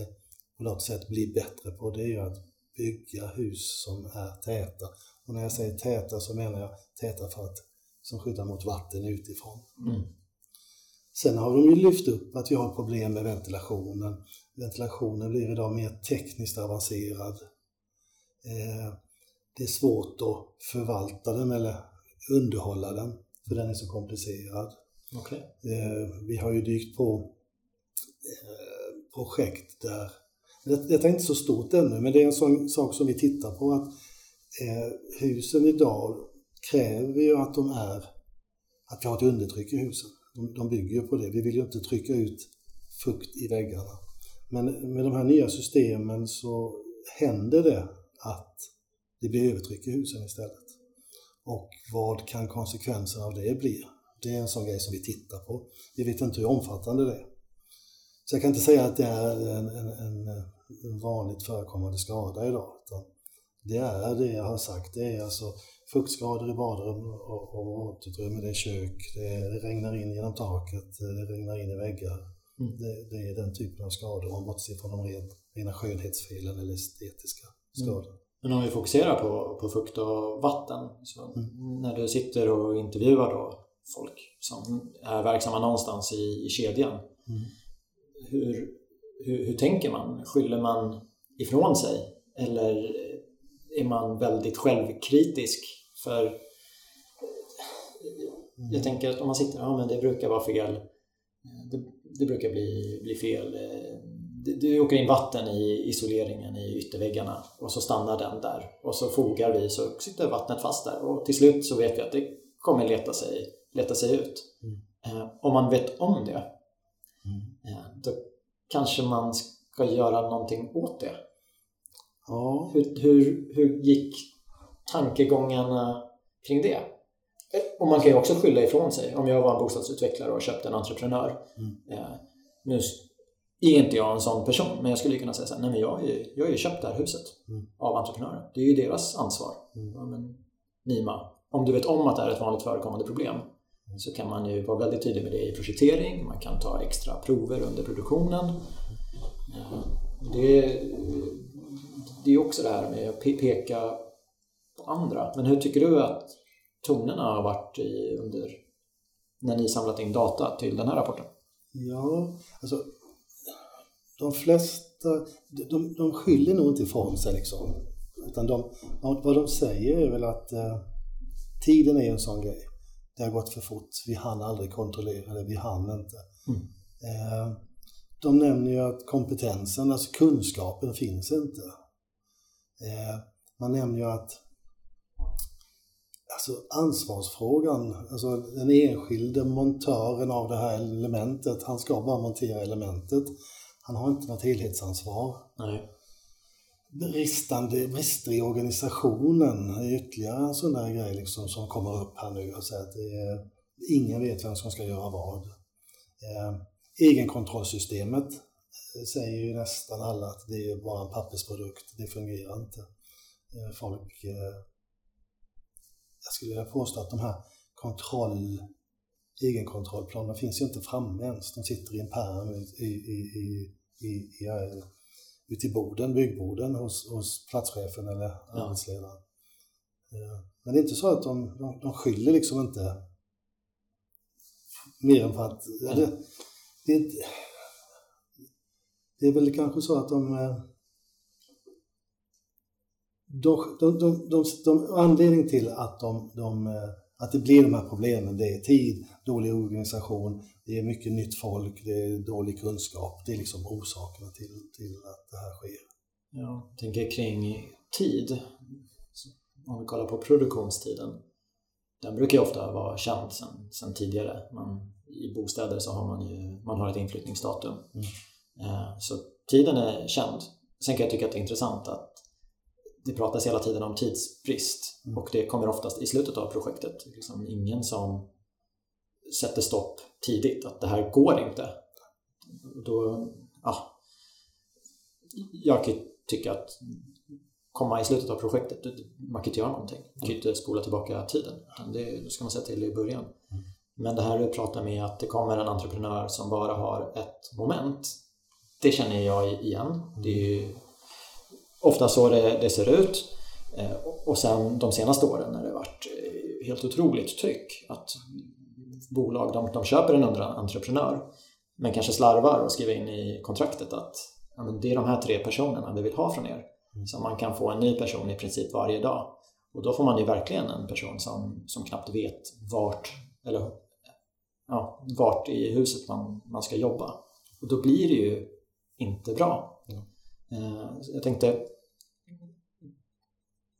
på något sätt bli bättre på, det är ju att bygga hus som är täta. Och när jag säger täta så menar jag täta för att, som skyddar mot vatten utifrån. Mm. Sen har de ju lyft upp att vi har problem med ventilationen. Ventilationen blir idag mer tekniskt avancerad. Eh, det är svårt att förvalta den eller underhålla den, för den är så komplicerad. Okay. Eh, vi har ju dykt på eh, projekt där, detta är inte så stort ännu, men det är en sån sak som vi tittar på att eh, husen idag kräver ju att de är, att vi har ett undertryck i husen. De, de bygger ju på det. Vi vill ju inte trycka ut fukt i väggarna. Men med de här nya systemen så händer det att det blir övertryck i husen istället. Och vad kan konsekvenserna av det bli? Det är en sån grej som vi tittar på. Vi vet inte hur omfattande det är. Så jag kan inte säga att det är en, en, en vanligt förekommande skada idag. Utan det är det jag har sagt. Det är alltså fuktskador i badrum och, och våtutrymme, det är kök, det regnar in genom taket, det regnar in i väggar. Mm. Det, det, är den typen av skador, om bortser från de rent, rena skönhetsfelen eller estetiska mm. skador. Mm. Men om vi fokuserar på, på fukt och vatten, så mm. när du sitter och intervjuar då folk som är verksamma någonstans i, i kedjan, mm. hur, hur, hur tänker man? Skyller man ifrån sig? Eller är man väldigt självkritisk för mm. jag tänker att om man sitter, ja men det brukar vara fel. Det, det brukar bli, bli fel. Det, det åker in vatten i isoleringen i ytterväggarna och så stannar den där. Och så fogar vi så sitter vattnet fast där och till slut så vet vi att det kommer leta sig, leta sig ut. Mm. Eh, om man vet om det, mm. eh, då kanske man ska göra någonting åt det. Ja. Hur, hur, hur gick tankegångarna kring det. Och man kan ju också skylla ifrån sig. Om jag var en bostadsutvecklare och köpte en entreprenör. Mm. Eh, nu är inte jag en sån person, men jag skulle kunna säga så här, nej men jag har ju, jag har ju köpt det här huset mm. av entreprenören. Det är ju deras ansvar. Mm. Ja, men, Nima, om du vet om att det är ett vanligt förekommande problem så kan man ju vara väldigt tydlig med det i projektering, man kan ta extra prover under produktionen. Det, det är också det här med att peka på andra. Men hur tycker du att tonerna har varit i, under när ni samlat in data till den här rapporten? Ja, alltså de flesta, de, de skyller nog inte ifrån sig liksom. Utan de, vad de säger är väl att eh, tiden är en sån grej. Det har gått för fort, vi hann aldrig kontrollera det, vi hann inte. Mm. Eh, de nämner ju att kompetensen, alltså kunskapen finns inte. Eh, man nämner ju att Alltså ansvarsfrågan, alltså den enskilde montören av det här elementet, han ska bara montera elementet. Han har inte något helhetsansvar. Nej. Bristande, brister i organisationen är ytterligare en sån där grej liksom som kommer upp här nu. Alltså att är, ingen vet vem som ska göra vad. Eh, egenkontrollsystemet eh, säger ju nästan alla att det är bara en pappersprodukt, det fungerar inte. Eh, folk jag skulle vilja påstå att de här kontroll, egenkontrollplanerna finns ju inte framme ens. De sitter i en pärm i, i, i, i, i, ute i boden, byggboden hos, hos platschefen eller ja. arbetsledaren. Eh, men det är inte så att de, de, de skyller liksom inte mer än för att... Ja, det, det, det är väl kanske så att de eh, de, de, de, de, de, anledning till att, de, de, eh, att det blir de här problemen, det är tid, dålig organisation, det är mycket nytt folk, det är dålig kunskap. Det är liksom orsakerna till, till att det här sker. Ja, jag tänker kring tid. Om vi kollar på produktionstiden. Den brukar ju ofta vara känd sedan, sedan tidigare. Man, I bostäder så har man ju man har ett inflyttningsdatum. Mm. Eh, så tiden är känd. Sen kan jag tycka att det är intressant att det pratas hela tiden om tidsbrist mm. och det kommer oftast i slutet av projektet. Liksom ingen som sätter stopp tidigt, att det här går inte. då, ja, jag kan tycka att komma i slutet av projektet, man kan inte göra någonting. Man kan inte spola tillbaka tiden. Det ska man säga till i början. Men det här du pratar med att det kommer en entreprenör som bara har ett moment. Det känner jag igen. Det är ofta så det, det ser ut. Eh, och sen de senaste åren när det varit eh, helt otroligt tryck att bolag de, de köper en entreprenör men kanske slarvar och skriver in i kontraktet att ja, det är de här tre personerna vi vill ha från er. Mm. Så man kan få en ny person i princip varje dag. Och då får man ju verkligen en person som, som knappt vet vart, eller, ja, vart i huset man, man ska jobba. Och då blir det ju inte bra. Eh, jag tänkte,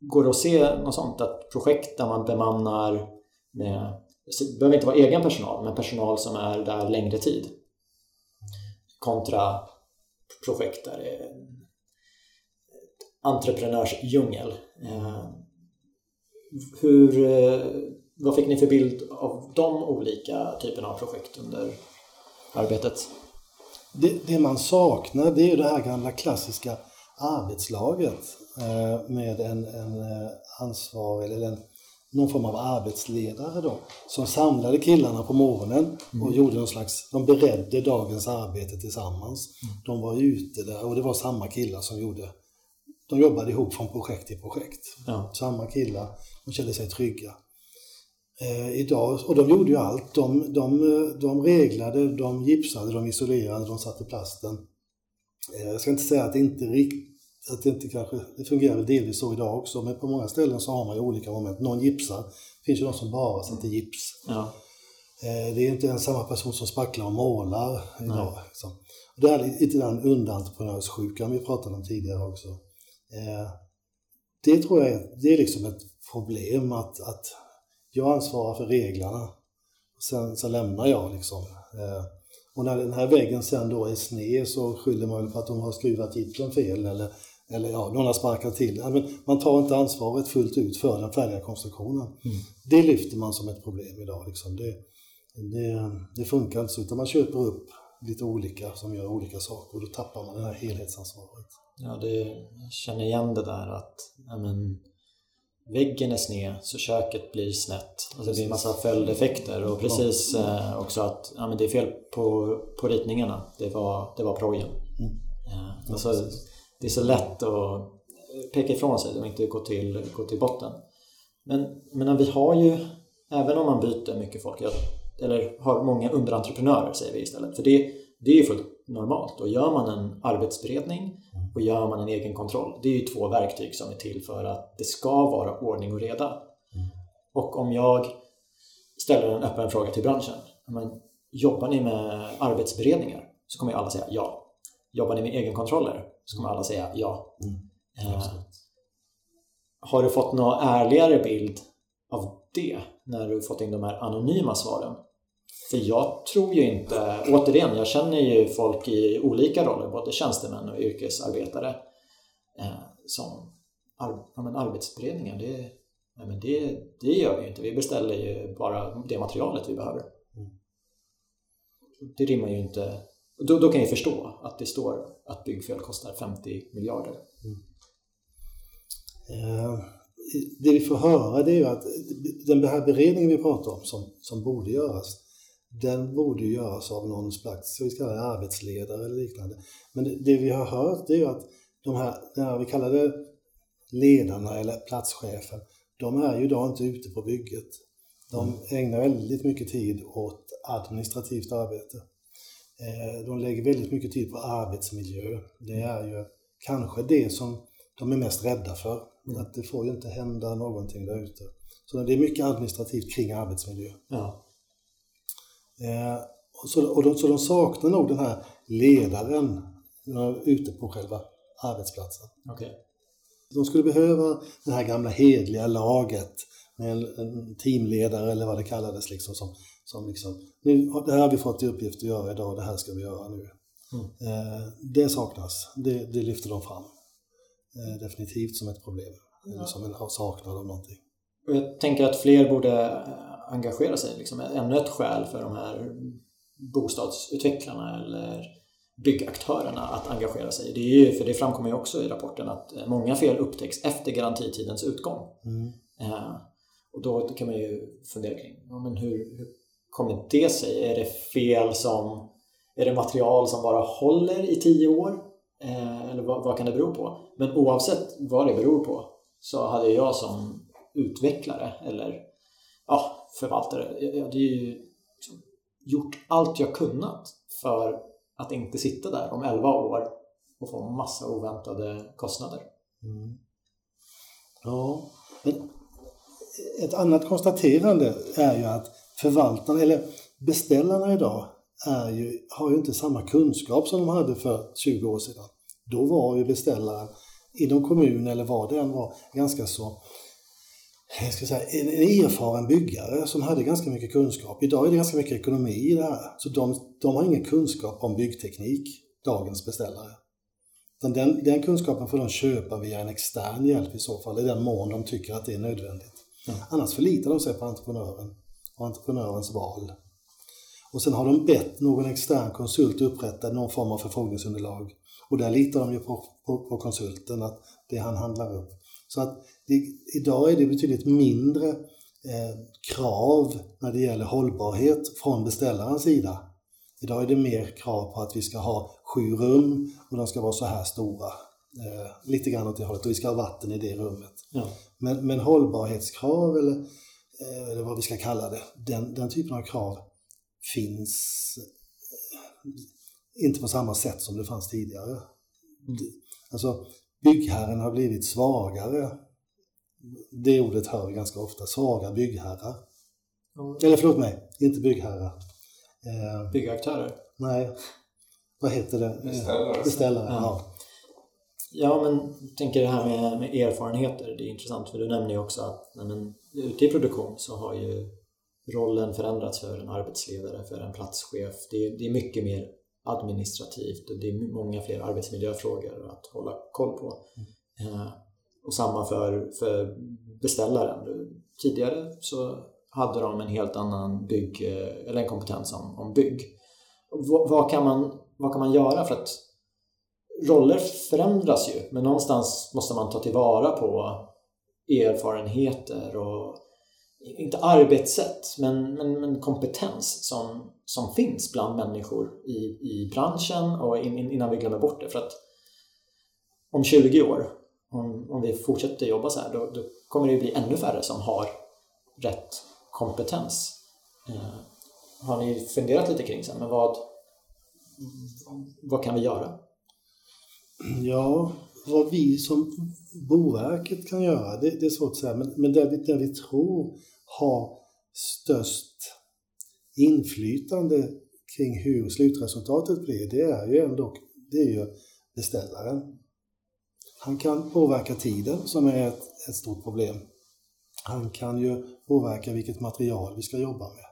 går det att se något sånt? Att projekt där man bemannar med, det behöver inte vara egen personal, men personal som är där längre tid kontra projekt där det är entreprenörsdjungel. Eh, hur, eh, vad fick ni för bild av de olika typerna av projekt under arbetet? Det, det man saknar det är ju det här gamla klassiska arbetslaget eh, med en, en ansvarig eller en någon form av arbetsledare då, som samlade killarna på morgonen och mm. gjorde någon slags, de beredde dagens arbete tillsammans. Mm. De var ute där och det var samma killar som gjorde, de jobbade ihop från projekt till projekt. Ja. Samma killar, de kände sig trygga. Eh, idag, och de gjorde ju allt, de, de, de reglade, de gipsade, de isolerade, de satte plasten. Eh, jag ska inte säga att det inte riktigt att det inte kanske, det fungerar väl delvis så idag också, men på många ställen så har man ju olika moment. Någon gipsar, det finns ju de som bara sätter gips. Ja. Eh, det är inte ens samma person som spacklar och målar idag. Liksom. Det är lite den underentreprenörssjukan vi pratade om tidigare också. Eh, det tror jag är, det är liksom ett problem att, att jag ansvarar för reglerna. Sen så lämnar jag liksom. Eh, och när den här väggen sen då är sned så skyller man väl på att de har skruvat gipsen fel eller eller ja, någon har sparkat till. Men man tar inte ansvaret fullt ut för den färdiga konstruktionen. Mm. Det lyfter man som ett problem idag. Liksom. Det, det, det, funkar inte så, utan man köper upp lite olika som gör olika saker och då tappar man det här helhetsansvaret. Ja, det, jag känner igen det där att men, väggen är sned så köket blir snett och det blir en massa följdeffekter och precis eh, också att ja, men det är fel på, på ritningarna. Det var, det var projen. Mm. Eh, alltså, det är så lätt att peka ifrån sig och inte gå till, gå till botten. Men, men vi har ju, även om man byter mycket folk, eller har många underentreprenörer säger vi istället, för det, det är ju fullt normalt. Och gör man en arbetsberedning och gör man en egen kontroll, det är ju två verktyg som är till för att det ska vara ordning och reda. Och om jag ställer en öppen fråga till branschen, men, jobbar ni med arbetsberedningar? Så kommer alla säga ja. Jobbar ni med egenkontroller? så kommer alla säga ja. Mm. Eh, har du fått någon ärligare bild av det när du fått in de här anonyma svaren? För jag tror ju inte, återigen, jag känner ju folk i olika roller, både tjänstemän och yrkesarbetare eh, som ja, men arbetsberedningar, det, ja, men det, det gör vi ju inte. Vi beställer ju bara det materialet vi behöver. Mm. Det rimmar ju inte då, då kan jag förstå att det står att byggfel kostar 50 miljarder. Mm. Eh, det vi får höra det är ju att den här beredningen vi pratar om som, som borde göras, den borde göras av någon slags, ska vi kalla det arbetsledare eller liknande. Men det, det vi har hört det är ju att de här, de här, vi kallar det ledarna eller platschefen, de är ju idag inte ute på bygget. De mm. ägnar väldigt mycket tid åt administrativt arbete. Eh, de lägger väldigt mycket tid på arbetsmiljö. Det är ju kanske det som de är mest rädda för. Mm. Att det får ju inte hända någonting där ute. Så det är mycket administrativt kring arbetsmiljö. Ja. Eh, så, och de, så de saknar nog den här ledaren ute på själva arbetsplatsen. Okay. De skulle behöva det här gamla hedliga laget med en, en teamledare eller vad det kallades liksom som som liksom, nu, det här har vi fått i uppgift att göra idag, det här ska vi göra nu. Mm. Eh, det saknas, det, det, lyfter de fram eh, definitivt som ett problem, ja. eller som en saknad av någonting. Och jag tänker att fler borde engagera sig, liksom, ännu ett skäl för de här bostadsutvecklarna eller byggaktörerna att engagera sig. Det, är ju, för det framkommer ju också i rapporten att eh, många fel upptäcks efter garantitidens utgång. Mm. Eh, och då kan man ju fundera kring ja, men hur, hur kommer det sig? Är det fel som är det material som bara håller i tio år? Eh, eller vad, vad, kan det bero på? Men oavsett vad det beror på så hade jag som utvecklare eller ja, förvaltare, jag hade ju liksom gjort allt jag kunnat för att inte sitta där om 11 år och få massa oväntade kostnader. Mm. Ja, men ett annat konstaterande är ju att förvaltarna, eller beställarna idag, är ju, har ju inte samma kunskap som de hade för 20 år sedan. Då var ju beställaren inom kommun eller vad det än var ganska så jag ska säga, en erfaren byggare som hade ganska mycket kunskap. Idag är det ganska mycket ekonomi i det här. Så de, de har ingen kunskap om byggteknik, dagens beställare. Den, den kunskapen får de köpa via en extern hjälp i så fall, i den mån de tycker att det är nödvändigt. Mm. Annars förlitar de sig på entreprenören och entreprenörens val. Och sen har de bett någon extern konsult upprätta någon form av förfrågningsunderlag. Och där litar de ju på, på, på konsulten, att det han handlar upp. Så att det, idag är det betydligt mindre eh, krav när det gäller hållbarhet från beställarens sida. Idag är det mer krav på att vi ska ha sju rum och de ska vara så här stora. Eh, lite grann åt det hållet och vi ska ha vatten i det rummet. Ja. Men, men hållbarhetskrav eller, eh, eller vad vi ska kalla det, den, den typen av krav finns eh, inte på samma sätt som det fanns tidigare. Alltså byggherren har blivit svagare. Det ordet hör vi ganska ofta, svaga byggherrar. Mm. Eller förlåt mig, inte byggherrar. Eh, Byggaktörer? Nej, vad heter det? Beställare. Beställare, ja. ja. Ja, men jag tänker det här med, med, erfarenheter, det är intressant för du nämner ju också att nej, men, ute i produktion så har ju rollen förändrats för en arbetsledare, för en platschef. Det är, det är mycket mer administrativt och det är många fler arbetsmiljöfrågor att hålla koll på. Mm. Eh, och samma för, för beställaren. Tidigare så hade de en helt annan bygg, eller en kompetens om, om bygg. Vad, vad, kan man, vad kan man göra för att roller förändras ju men någonstans måste man ta tillvara på erfarenheter och inte arbetssätt men, men, men kompetens som, som finns bland människor i, i branschen och in, innan vi glömmer bort det. För att om 20 år, om, om vi fortsätter jobba så här, då, då kommer det bli ännu färre som har rätt kompetens. Eh, har ni funderat lite kring sen, men vad, vad kan vi göra? Ja, vad vi som Boverket kan göra, det, det är svårt att säga, men, men det, vi, det vi tror har störst inflytande kring hur slutresultatet blir, det är ju ändå det är ju beställaren. Han kan påverka tiden som är ett, ett stort problem. Han kan ju påverka vilket material vi ska jobba med.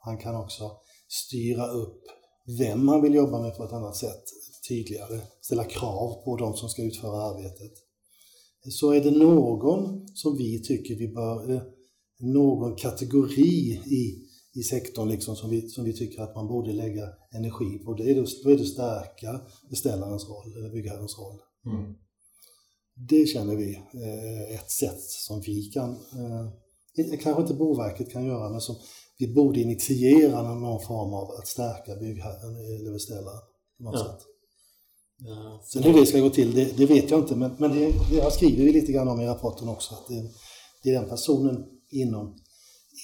Han kan också styra upp vem han vill jobba med på ett annat sätt, tydligare, ställa krav på de som ska utföra arbetet. Så är det någon som vi tycker vi bör, någon kategori i, i sektorn liksom som, vi, som vi tycker att man borde lägga energi på, det är då är det stärka beställarens roll, eller byggherrens roll. Mm. Det känner vi eh, ett sätt som vi kan, eh, kanske inte Boverket kan göra, men som vi borde initiera någon form av att stärka byggherren eller beställaren. Något ja. sätt. Ja. Sen hur det ska gå till, det, det vet jag inte, men, men det, det skriver vi lite grann om i rapporten också, att det, det är den personen inom,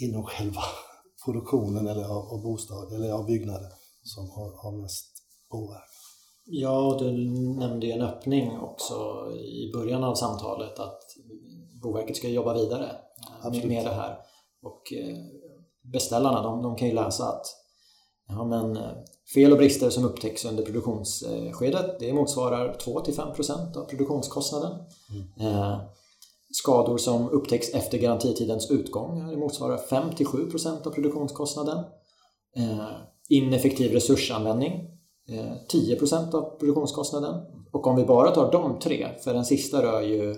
inom själva produktionen eller av, av bostad eller av byggnader som har, har mest påverkan. Ja, du nämnde ju en öppning också i början av samtalet att Boverket ska jobba vidare Absolut. med det här. Och eh, beställarna de, de kan ju läsa att ja, men, eh, fel och brister som upptäcks under produktionsskedet det motsvarar 2-5% av produktionskostnaden. Mm. Eh, skador som upptäcks efter garantitidens utgång det motsvarar 5-7% av produktionskostnaden. Eh, ineffektiv resursanvändning 10% av produktionskostnaden. Och om vi bara tar de tre, för den sista rör ju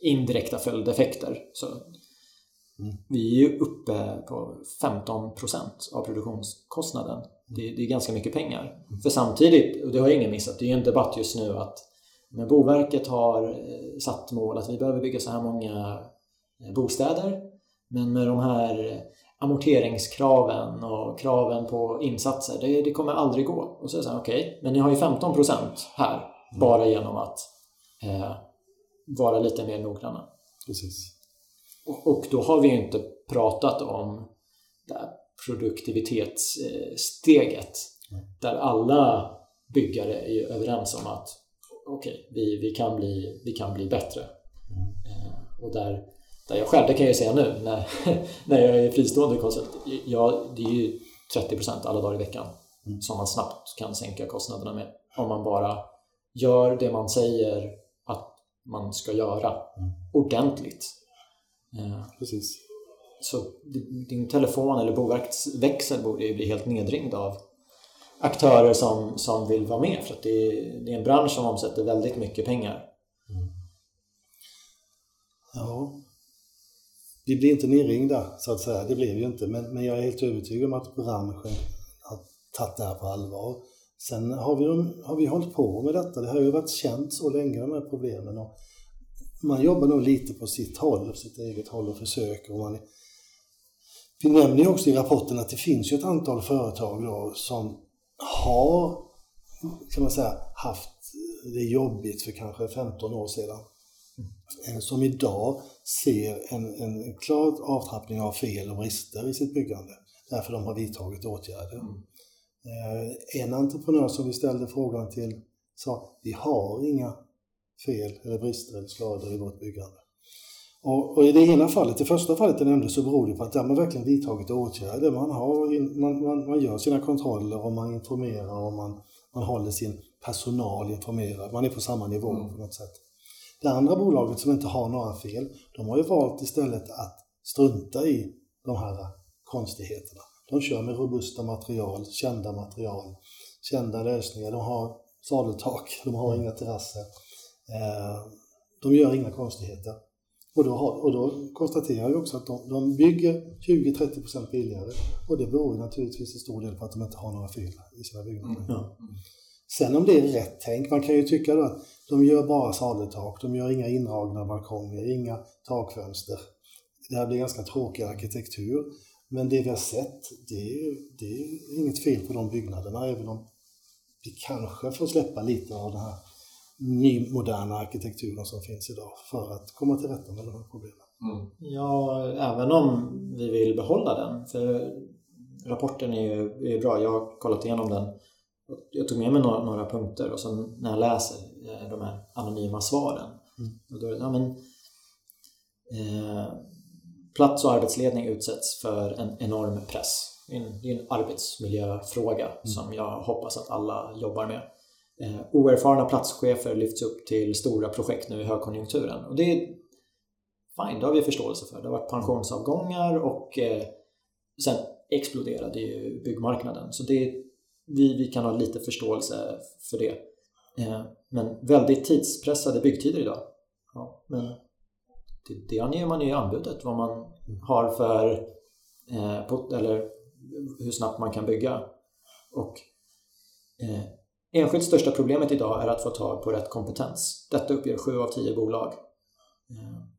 indirekta följdeffekter. Så Mm. Vi är uppe på 15 procent av produktionskostnaden. Det, det är ganska mycket pengar. För samtidigt, och det har ingen missat, det är ju en debatt just nu att men Boverket har eh, satt mål att vi behöver bygga så här många eh, bostäder. Men med de här amorteringskraven och kraven på insatser, det, det kommer aldrig gå. Och så är det så här, okej, okay, men ni har ju 15 procent här bara genom att eh, vara lite mer noggranna. Precis. Och, då har vi ju inte pratat om det här produktivitetssteget Mm. där alla byggare är överens om att okej, okay, vi, vi, kan bli, vi kan bli bättre. Eh, och där, där jag själv, det kan jag ju säga nu när, när jag är fristående konsult, jag, det är ju 30% alla dagar i veckan Mm. som man snabbt kan sänka kostnaderna med. Om man bara gör det man säger att man ska göra Mm. ordentligt. Eh, Precis. så di- din telefon eller Boverkets växel borde ju bli helt nedringd av aktörer som, som vill vara med för att det är, det är en bransch som omsätter väldigt mycket pengar. Ja. Vi blir inte nerringda så att säga, det blev ju inte. Men, men jag är helt övertygad om att branschen har tagit det här på allvar. Sen har vi, har vi hållit på med detta. Det har ju varit känt så länge de här problemen. Och man jobbar nog lite på sitt håll, på sitt eget håll och försöker. Och man, vi nämner ju också i rapporten att det finns ju ett antal företag då som har, kan man säga, haft det jobbigt för kanske 15 år sedan. Eh, Som idag ser en, en klar avtrappning av fel och brister i sitt byggande. Därför de har vidtagit åtgärder. Eh, En entreprenör som vi ställde frågan till sa vi har inga fel eller brister eller skador i vårt byggande. Och, och i det ena fallet, det första fallet jag nämnde, så beror det på att där man verkligen vidtagit åtgärder. Man, har, man, man, man gör sina kontroller och man informerar och man, man håller sin personal informerad. Man är på samma nivå på något sätt. Det andra bolaget som inte har några fel, de har ju valt istället att strunta i de här konstigheterna. De kör med robusta material, kända material, kända lösningar. De har sadeltak, de har inga terrasser. Eh, De gör inga konstigheter. Och då, har, och då konstaterar jag också att de, de bygger 20-30% billigare. Och det beror naturligtvis till stor del på att de inte har några fel i sina byggnader. Ja. Sen om det är rätt tänk, man kan ju tycka då att de gör bara sadeltak, de gör inga indragna balkonger, inga takfönster. Det här blir ganska tråkig arkitektur. Men det vi har sett, det är, det är inget fel på de byggnaderna, även om vi kanske får släppa lite av den här nymoderna arkitekturen som finns idag för att komma till rätta med de här problemen. Mm. Ja, även om vi vill behålla den. För rapporten är ju är bra. Jag har kollat igenom den. Jag tog med mig några, några punkter och sen när jag läser eh, de här anonyma svaren. Mm. Och då är det, ja, men, eh, plats och arbetsledning utsätts för en enorm press. Det är en, det är en arbetsmiljöfråga som jag hoppas att alla jobbar med. Eh, oerfarna platschefer lyfts upp till stora projekt nu i högkonjunkturen. Och det är fine, det har vi förståelse för. Det har varit pensionsavgångar och eh, sen exploderade ju byggmarknaden. Så det, vi, vi kan ha lite förståelse för det. Eh, men väldigt tidspressade byggtider idag. Ja, men det, det anger man ju i anbudet, vad man har för, eh, pot- eller hur snabbt man kan bygga. Och eh, enskilt största problemet idag är att få tag på rätt kompetens. Detta uppger 7 av 10 bolag. Eh,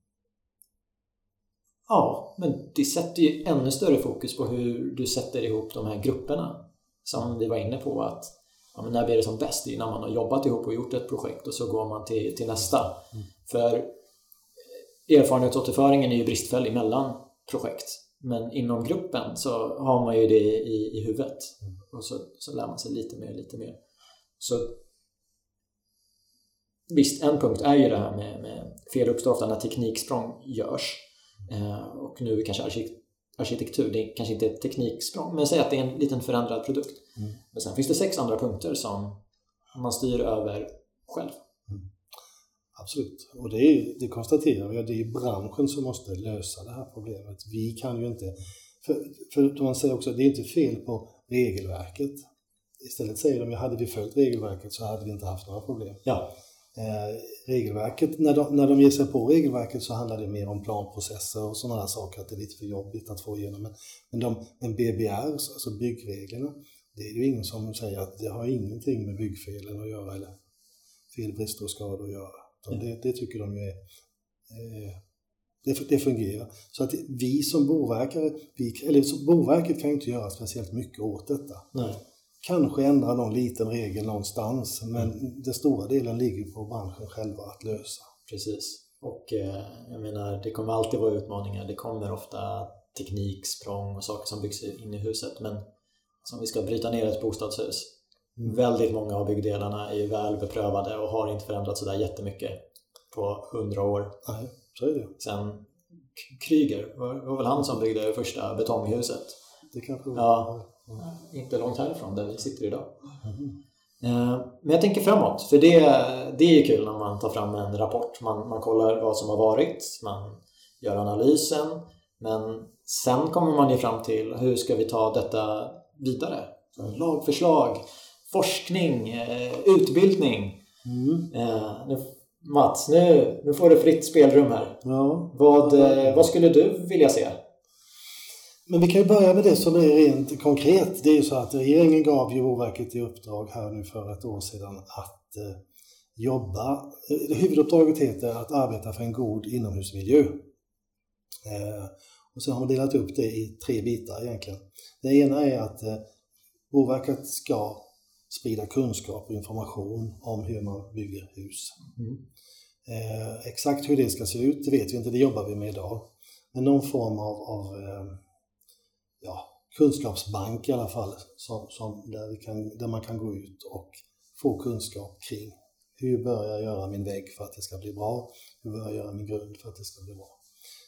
Ja, men det sätter ju ännu större fokus på hur du sätter ihop de här grupperna. Som vi var inne på att ja, men när blir det som bäst? Det är när man har jobbat ihop och gjort ett projekt och så går man till, till nästa. För eh, erfarenhetsåterföringen är ju bristfällig mellan projekt. Men inom gruppen så har man ju det i, i huvudet. Och så, så lär man sig lite mer, lite mer. Så Visst, en punkt är ju det här med, med fel uppstår ofta när tekniksprång görs. Eh, och nu kanske arki- arkitektur, det är kanske inte ett tekniksprång, men säg att det är en liten förändrad produkt. Mm. Men sen finns det sex andra punkter som man styr över själv. Absolut. Och det, är, det konstaterar vi, det är branschen som måste lösa det här problemet. Vi kan ju inte... För, för man säger också att det är inte fel på regelverket. Istället säger de att hade vi följt regelverket så hade vi inte haft några problem. Ja, Eh, regelverket, när de, när de ger sig på regelverket så handlar det mer om planprocesser och sådana här saker, att det är lite för jobbigt att få igenom. Men, men, de, men BBR, alltså byggreglerna, det är ju ingen som säger att det har ingenting med byggfelen att göra eller fel, brister och skador att göra. Mm. Det, det, tycker de ju är eh, det, fungerar. Så att vi som boverkare, vi, eller så Boverket kan ju inte göra speciellt mycket åt detta. Nej. Kanske ändra någon liten regel någonstans, men mm. den stora delen ligger på branschen själva att lösa. Precis. Och eh, jag menar, det kommer alltid vara utmaningar. Det kommer ofta tekniksprång och saker som byggs in i huset. Men som vi ska bryta ner ett bostadshus. Mm. Väldigt många av byggdelarna är ju väl beprövade och har inte förändrats sådär jättemycket på hundra år. Nej, så är det. Sen Kryger, det var väl han som byggde det första betonghuset? Det kanske var. Ja, inte långt härifrån där vi sitter idag. Mm. Men jag tänker framåt, för det, det är kul när man tar fram en rapport. Man, man kollar vad som har varit, man gör analysen, men sen kommer man ju fram till hur ska vi ta detta vidare? Lagförslag, forskning, eh, utbildning. Mm. Nu, Mats, nu, nu får du fritt spelrum här. Ja. Vad, vad skulle du vilja se? Men vi kan ju börja med det som är rent konkret. Det är ju så att regeringen gav ju Boverket i uppdrag här nu för ett år sedan att eh, jobba. Eh, huvuduppdraget heter att arbeta för en god inomhusmiljö. Eh, och sen har man delat upp det i tre bitar egentligen. Det ena är att eh, Boverket ska sprida kunskap och information om hur man bygger hus. Mm. Eh, exakt hur det ska se ut, det vet vi inte, det jobbar vi med idag. Men någon form av, av eh, ja, kunskapsbank i alla fall, som, som där, kan, där man kan gå ut och få kunskap kring hur bör jag göra min vägg för att det ska bli bra? Hur bör jag göra min grund för att det ska bli bra?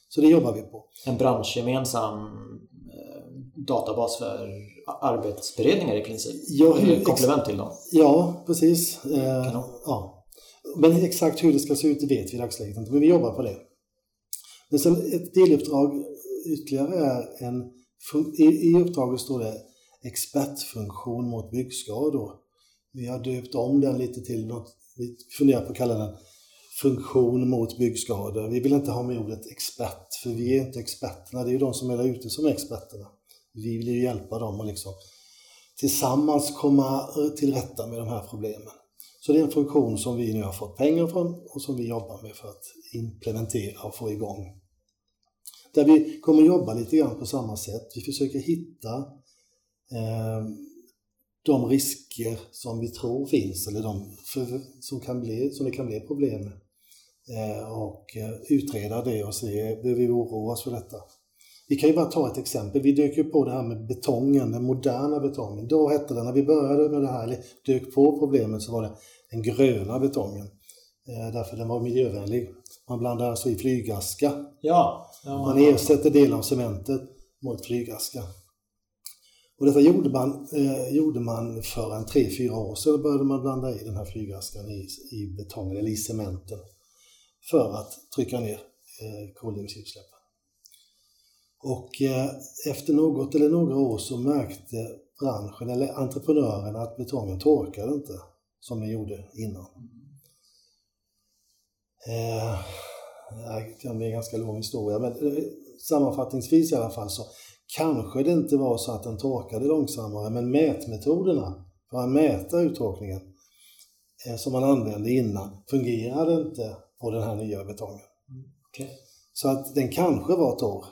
Så det jobbar vi på. En branschgemensam eh, databas för arbetsberedningar i princip? Ja, Eller komplement till dem? Ja, precis. Eh, ja. Men exakt hur det ska se ut vet vi i dagsläget inte, men vi jobbar på det. Men sen ett deluppdrag ytterligare är en i, I uppdraget står det expertfunktion mot byggskador. Vi har döpt om den lite till något, vi funderar på att kalla den funktion mot byggskador. Vi vill inte ha med ordet expert, för vi är inte experterna. Det är ju de som är där ute som är experterna. Vi vill ju hjälpa dem att liksom tillsammans komma eh, till rätta med de här problemen. Så det är en funktion som vi nu har fått pengar från och som vi jobbar med för att implementera och få igång där vi kommer jobba lite grann på samma sätt. Vi försöker hitta eh, de risker som vi tror finns eller de för, som, kan bli, som det kan bli problem med. Eh, och eh, utreda det och se, behöver vi oroa oss för detta? Vi kan ju bara ta ett exempel. Vi dök ju på det här med betongen, den moderna betongen. Då hette det, när vi började med det här, eller dök på problemet, så var det den gröna betongen. Eh, därför den var miljövänlig. Man blandar alltså i flygaska. Ja. ja man ersätter delar av cementet mot flygaska. Och detta gjorde man, eh, gjorde man för en tre fyra år sedan. började man blanda i den här flygaskan i, i betongen eller i cementen för att trycka ner eh, koldioxidutsläppen. Och eh, efter något eller några år så märkte branschen eller entreprenörerna att betongen torkade inte som den gjorde innan. Eh, det kan bli en ganska lång historia, men eh, sammanfattningsvis i alla fall så kanske det inte var så att den torkade långsammare, men mätmetoderna för att mäta uttorkningen eh, som man använde innan fungerade inte på den här nya betongen. Okay. Så att den kanske var torr,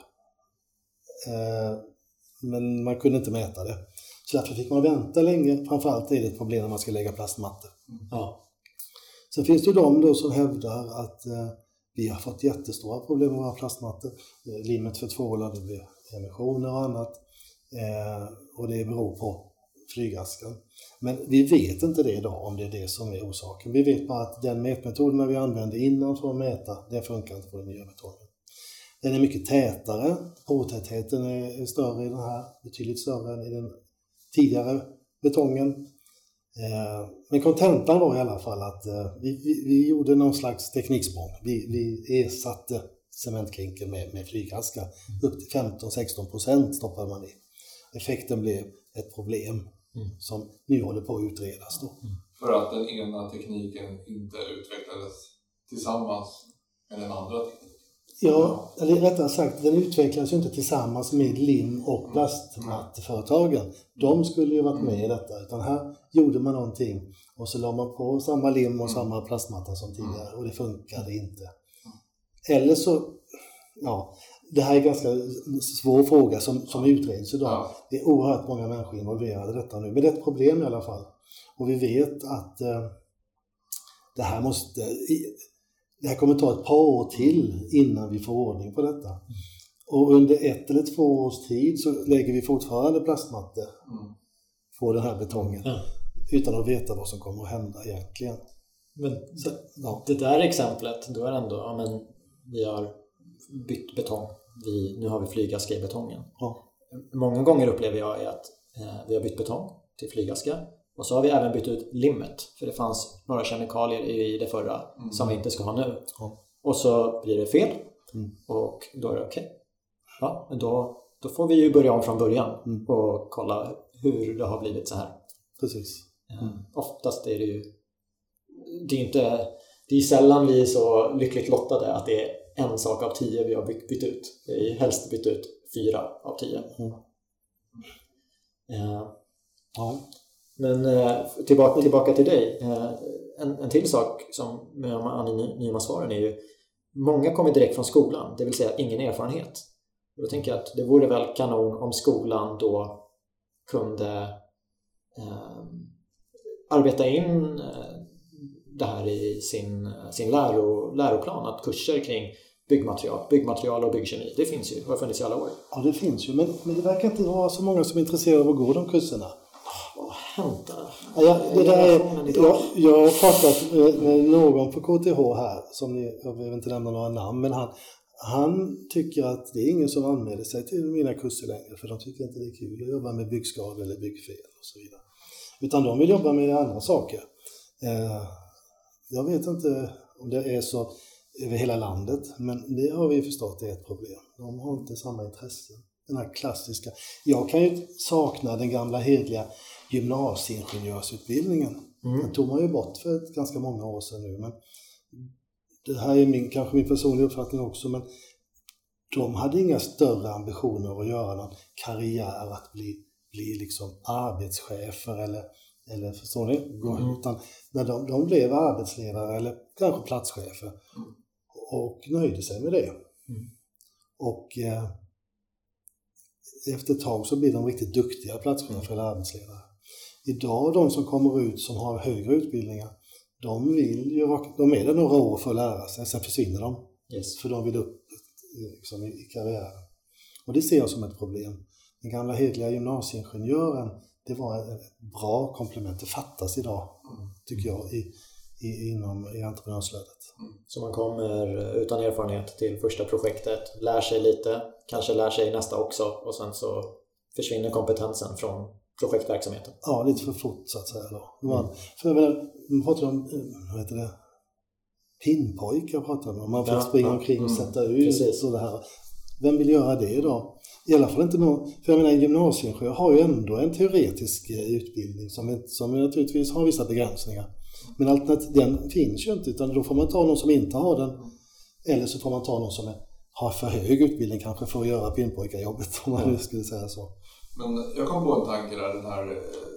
men man kunde inte mäta det. Så därför fick man vänta länge, framförallt är det ett problem när man ska lägga plastmattor. Ja. Sen finns det de då som hävdar att eh, vi har fått jättestora problem med våra plastmattor. Eh, limmet för tvålar, det blir emissioner och annat. Eh, och det beror på flygaskan. Men vi vet inte det idag om det är det som är orsaken. Vi vet bara att den mätmetoden vi använde innan för att mäta, det funkar inte på den nya metoden. Den är mycket tätare, provtätheten är större i den här, betydligt större än i den tidigare betongen. Eh, men kontentan var i alla fall att eh, vi, vi, vi gjorde någon slags tekniksprång. Vi, vi ersatte cementklinker med, med flygaska. Upp till 15-16 procent stoppade man i. Effekten blev ett problem mm. som nu håller på att utredas. Då. Mm. för att den ena tekniken inte utvecklades tillsammans med den andra tekniken? Ja, eller rättare sagt, den utvecklades ju inte tillsammans med lim och plastmatteföretagen. De skulle ju varit med i detta, utan här gjorde man någonting och så la man på samma lim och samma plastmatta som tidigare och det funkade inte. Eller så, ja, det här är en ganska svår fråga som, som utreds idag. Ja. Det är oerhört många människor involverade i detta nu, men det är ett problem i alla fall. Och vi vet att eh, det här måste, det här kommer ta ett par år till innan vi får ordning på detta. Och under ett eller två års tid så lägger vi fortfarande plastmattor Mm. på den här betongen Ja. utan att veta vad som kommer att hända egentligen. Men Så, ja. det där exemplet, då är det ändå, ja men vi har bytt betong. Vi, nu har vi flygaska i betongen. Ja. Många gånger upplever jag att eh, vi har bytt betong till flygaska och så har vi även bytt ut limmet för det fanns några kemikalier i det förra som vi inte ska ha nu. Ja. Och så blir det fel Mm. och då är det okej. Ja, men då, då får vi ju börja om från början Mm. och kolla hur det har blivit så här. Precis. Eh, Oftast är det ju det är inte det är sällan vi är så lyckligt lottade att det är en sak av tio vi har bytt, ut. Vi har helst bytt ut fyra av tio. Mm. Ja. Men eh, tillbaka, tillbaka till dig. Eh, En, en till sak som med de anonyma svaren är ju Många kommer direkt från skolan, det vill säga ingen erfarenhet. Och då tänker jag att det vore väl kanon om skolan då kunde eh, arbeta in eh, det här i sin, sin läro, läroplan, att kurser kring byggmaterial, byggmaterial och byggkemi, det finns ju, har funnits i alla år. ja, det finns ju, men, men det verkar inte vara så många som är intresserade av att gå de kurserna. Vad har hänt där? Ja, jag, det där är, jag, jag har pratat med, med någon på KTH här, som ni, jag behöver inte nämna några namn, men han, han tycker att det är ingen som anmäler sig till mina kurser längre, för de tycker inte det är kul att jobba med byggskador eller byggfel och så vidare. Utan de vill jobba med andra saker. Eh, jag vet inte om det är så över hela landet, men det har vi förstått är ett problem. De har inte samma intresse. Den här klassiska. Jag kan ju sakna den gamla hedliga gymnasieingenjörsutbildningen. Den tog man ju bort för ganska många år sedan nu. Men det här är min, kanske min personliga uppfattning också, men de hade inga större ambitioner att göra någon karriär, att bli, bli liksom arbetschefer eller, eller förstår ni? Mm. Utan när de, de blev arbetsledare eller kanske platschefer och nöjde sig med det. Och eh, efter ett tag så blir de riktigt duktiga platschefer eller arbetsledare. Idag, de som kommer ut som har högre utbildningar, de vill ju de är där några år för att lära sig, sen försvinner de. Yes. För de vill upp liksom, i, karriären. Och det ser jag som ett problem. Den gamla hedliga gymnasieingenjören, det var ett bra komplement. Det fattas idag, tycker jag, i, i, inom i entreprenörsflödet. Så man kommer utan erfarenhet till första projektet, lär sig lite, kanske lär sig nästa också och sen så försvinner kompetensen från projektverksamheten. Ja, lite för fort så att säga. Då. Det var, För jag menar, man pratar om, eh, vad heter det, pinnpojkar pratar man om. Man får Ja, springa ja, omkring och mm, sätta ut precis. och det här. Vem vill göra det idag? I alla fall inte någon, för jag menar en gymnasieingenjör har ju ändå en teoretisk eh, utbildning som, som naturligtvis har vissa begränsningar. Men alternativ, den finns ju inte utan då får man ta någon som inte har den. Eller så får man ta någon som är, har för hög utbildning kanske för att göra pinnpojkarjobbet om man nu skulle säga så. Men jag kom på en tanke där, den här eh,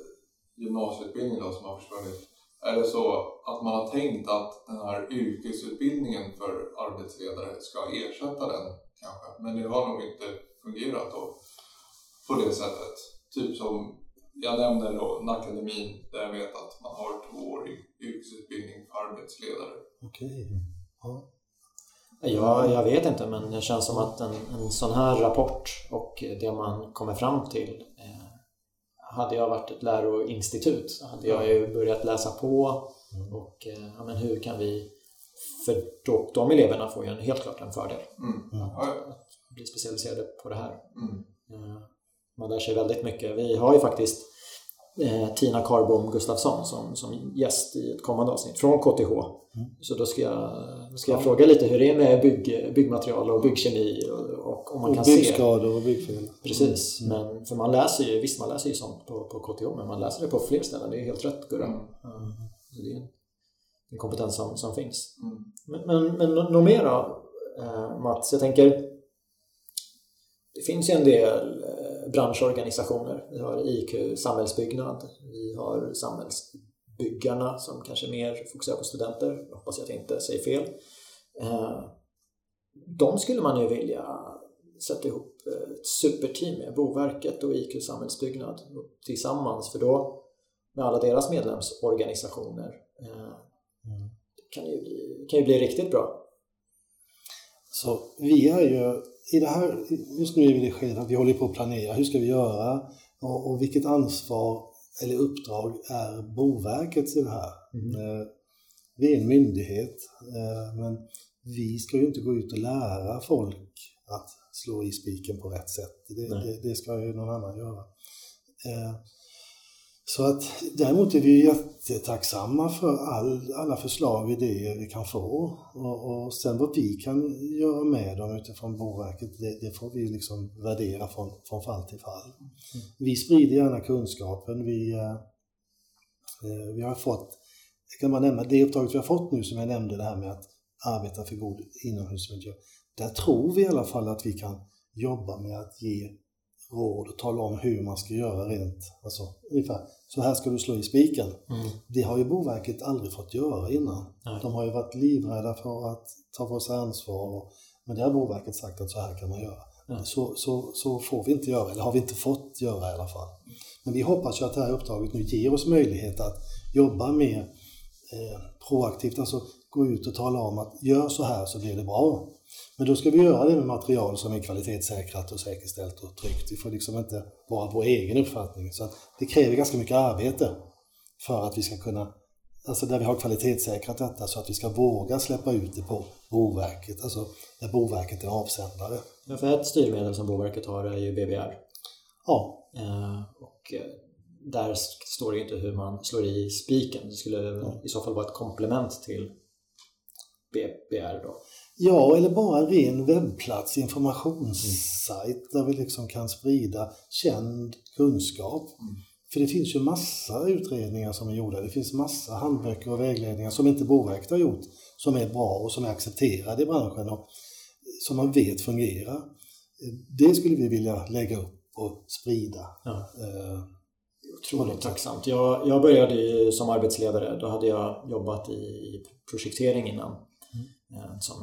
gymnasieutbildningen då, som har försvunnit. Är det så att man har tänkt att den här yrkesutbildningen för arbetsledare ska ersätta den kanske? Men det har nog inte fungerat då på det sättet. Typ som jag nämnde då, Nackademin där jag vet att man har tvåårig yrkesutbildning för arbetsledare. Okej. Ja. Ja, jag vet inte men det känns som att en, en sån här rapport och det man kommer fram till eh, hade jag varit ett läroinstitut så hade jag ju börjat läsa på och eh, ja, men hur kan vi för då, de eleverna får ju en, helt klart en fördel Mm. Ja. att bli specialiserade på det här. Mm. Eh, Man lär sig väldigt mycket. Vi har ju faktiskt Tina Karbom Gustafsson som, som gäst i ett kommande avsnitt från KTH. Så då ska jag, ska jag fråga lite hur det är med bygg, byggmaterial och byggkemi och, och om man och kan se... byggskador och byggfel. Precis, Mm. men för man läser ju, visst man läser ju sånt på, på KTH men man läser det på fler ställen, det är helt rätt Gurra. Mm. Mm. Så det är en, en kompetens som, som finns. Mm. Men, men, men nå- något mer då, eh, Mats? Jag tänker, det finns ju en del eh, branschorganisationer. Vi har IQ Samhällsbyggnad, vi har Samhällsbyggarna som kanske mer fokuserar på studenter. Jag hoppas att jag inte säger fel. Eh, de skulle man ju vilja sätta ihop eh, ett superteam med, Boverket och IQ Samhällsbyggnad tillsammans för då med alla deras medlemsorganisationer eh, Mm. kan ju bli, kan ju bli riktigt bra. Så vi är ju i det här, just nu är vi i det skedet att vi håller på att planera. Hur ska vi göra? Och, och vilket ansvar eller uppdrag är Boverkets i det här? Mm. Eh, Vi är en myndighet, eh, men vi ska ju inte gå ut och lära folk att slå i spiken på rätt sätt. Det, det, det ska ju någon annan göra. Så att däremot är vi jättetacksamma för all, alla förslag och idéer vi kan få. Och, och sen vad vi kan göra med dem utifrån Boverket, det, det får vi liksom värdera från, från fall till fall. Vi sprider gärna kunskapen. Vi, eh, eh, vi har fått, jag kan bara nämna det uppdraget vi har fått nu som jag nämnde, det här med att arbeta för god inomhusmiljö. Där tror vi i alla fall att vi kan jobba med att ge råd och tala om hur man ska göra rent, alltså ungefär så här ska du slå i spiken. Mm. Det har ju Boverket aldrig fått göra innan. Nej. De har ju varit livrädda för att ta på sig ansvar. Och, men det har Boverket sagt att så här kan man göra. Ja. Så, så, så får vi inte göra, eller har vi inte fått göra i alla fall. Men vi hoppas ju att det här uppdraget nu ger oss möjlighet att jobba mer eh, proaktivt, alltså gå ut och tala om att gör så här så blir det bra. Men då ska vi göra det med material som är kvalitetssäkrat och säkerställt och tryggt. Vi får liksom inte vara vår egen uppfattning. Så det kräver ganska mycket arbete för att vi ska kunna, alltså där vi har kvalitetssäkrat detta så att vi ska våga släppa ut det på Boverket, alltså där Boverket är avsändare. Ja, för ett styrmedel som Boverket har är ju BBR. Ja, Eh, och eh, där står det ju inte hur man slår i spiken. Det skulle i så fall vara ett komplement till BBR då. Ja, eller bara en ren webbplats, informationssajt där vi liksom kan sprida känd kunskap. För det finns ju massa utredningar som är gjorda. Det finns massa handböcker och vägledningar som inte Boverket har gjort som är bra och som är accepterade i branschen och som man vet fungerar. Det skulle vi vilja lägga upp och sprida. Ja. Eh, Otroligt tacksamt. Jag, jag började som arbetsledare. Då hade jag jobbat i projektering innan. Eh, Som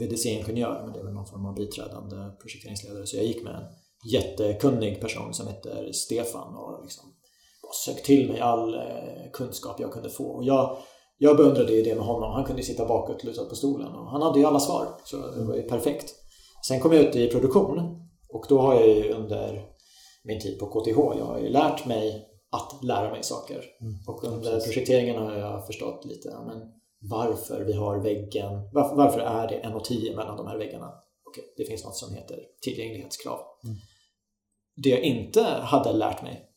VDC-ingenjör, men det är väl någon form av biträdande projekteringsledare. Så jag gick med en jättekunnig person som heter Stefan och liksom sög till mig all eh, kunskap jag kunde få. Och jag, jag beundrade ju det med honom. Han kunde sitta bakåt lutad på stolen och han hade ju alla svar. Så det var ju perfekt. Sen kom jag ut i produktion och då har jag ju under min tid på KTH, jag har ju lärt mig att lära mig saker. Och under precis. projekteringen har jag förstått lite men varför vi har väggen, varför, varför är det 1,10 mellan de här väggarna? Okej, det finns något som heter tillgänglighetskrav. Det jag inte hade lärt mig,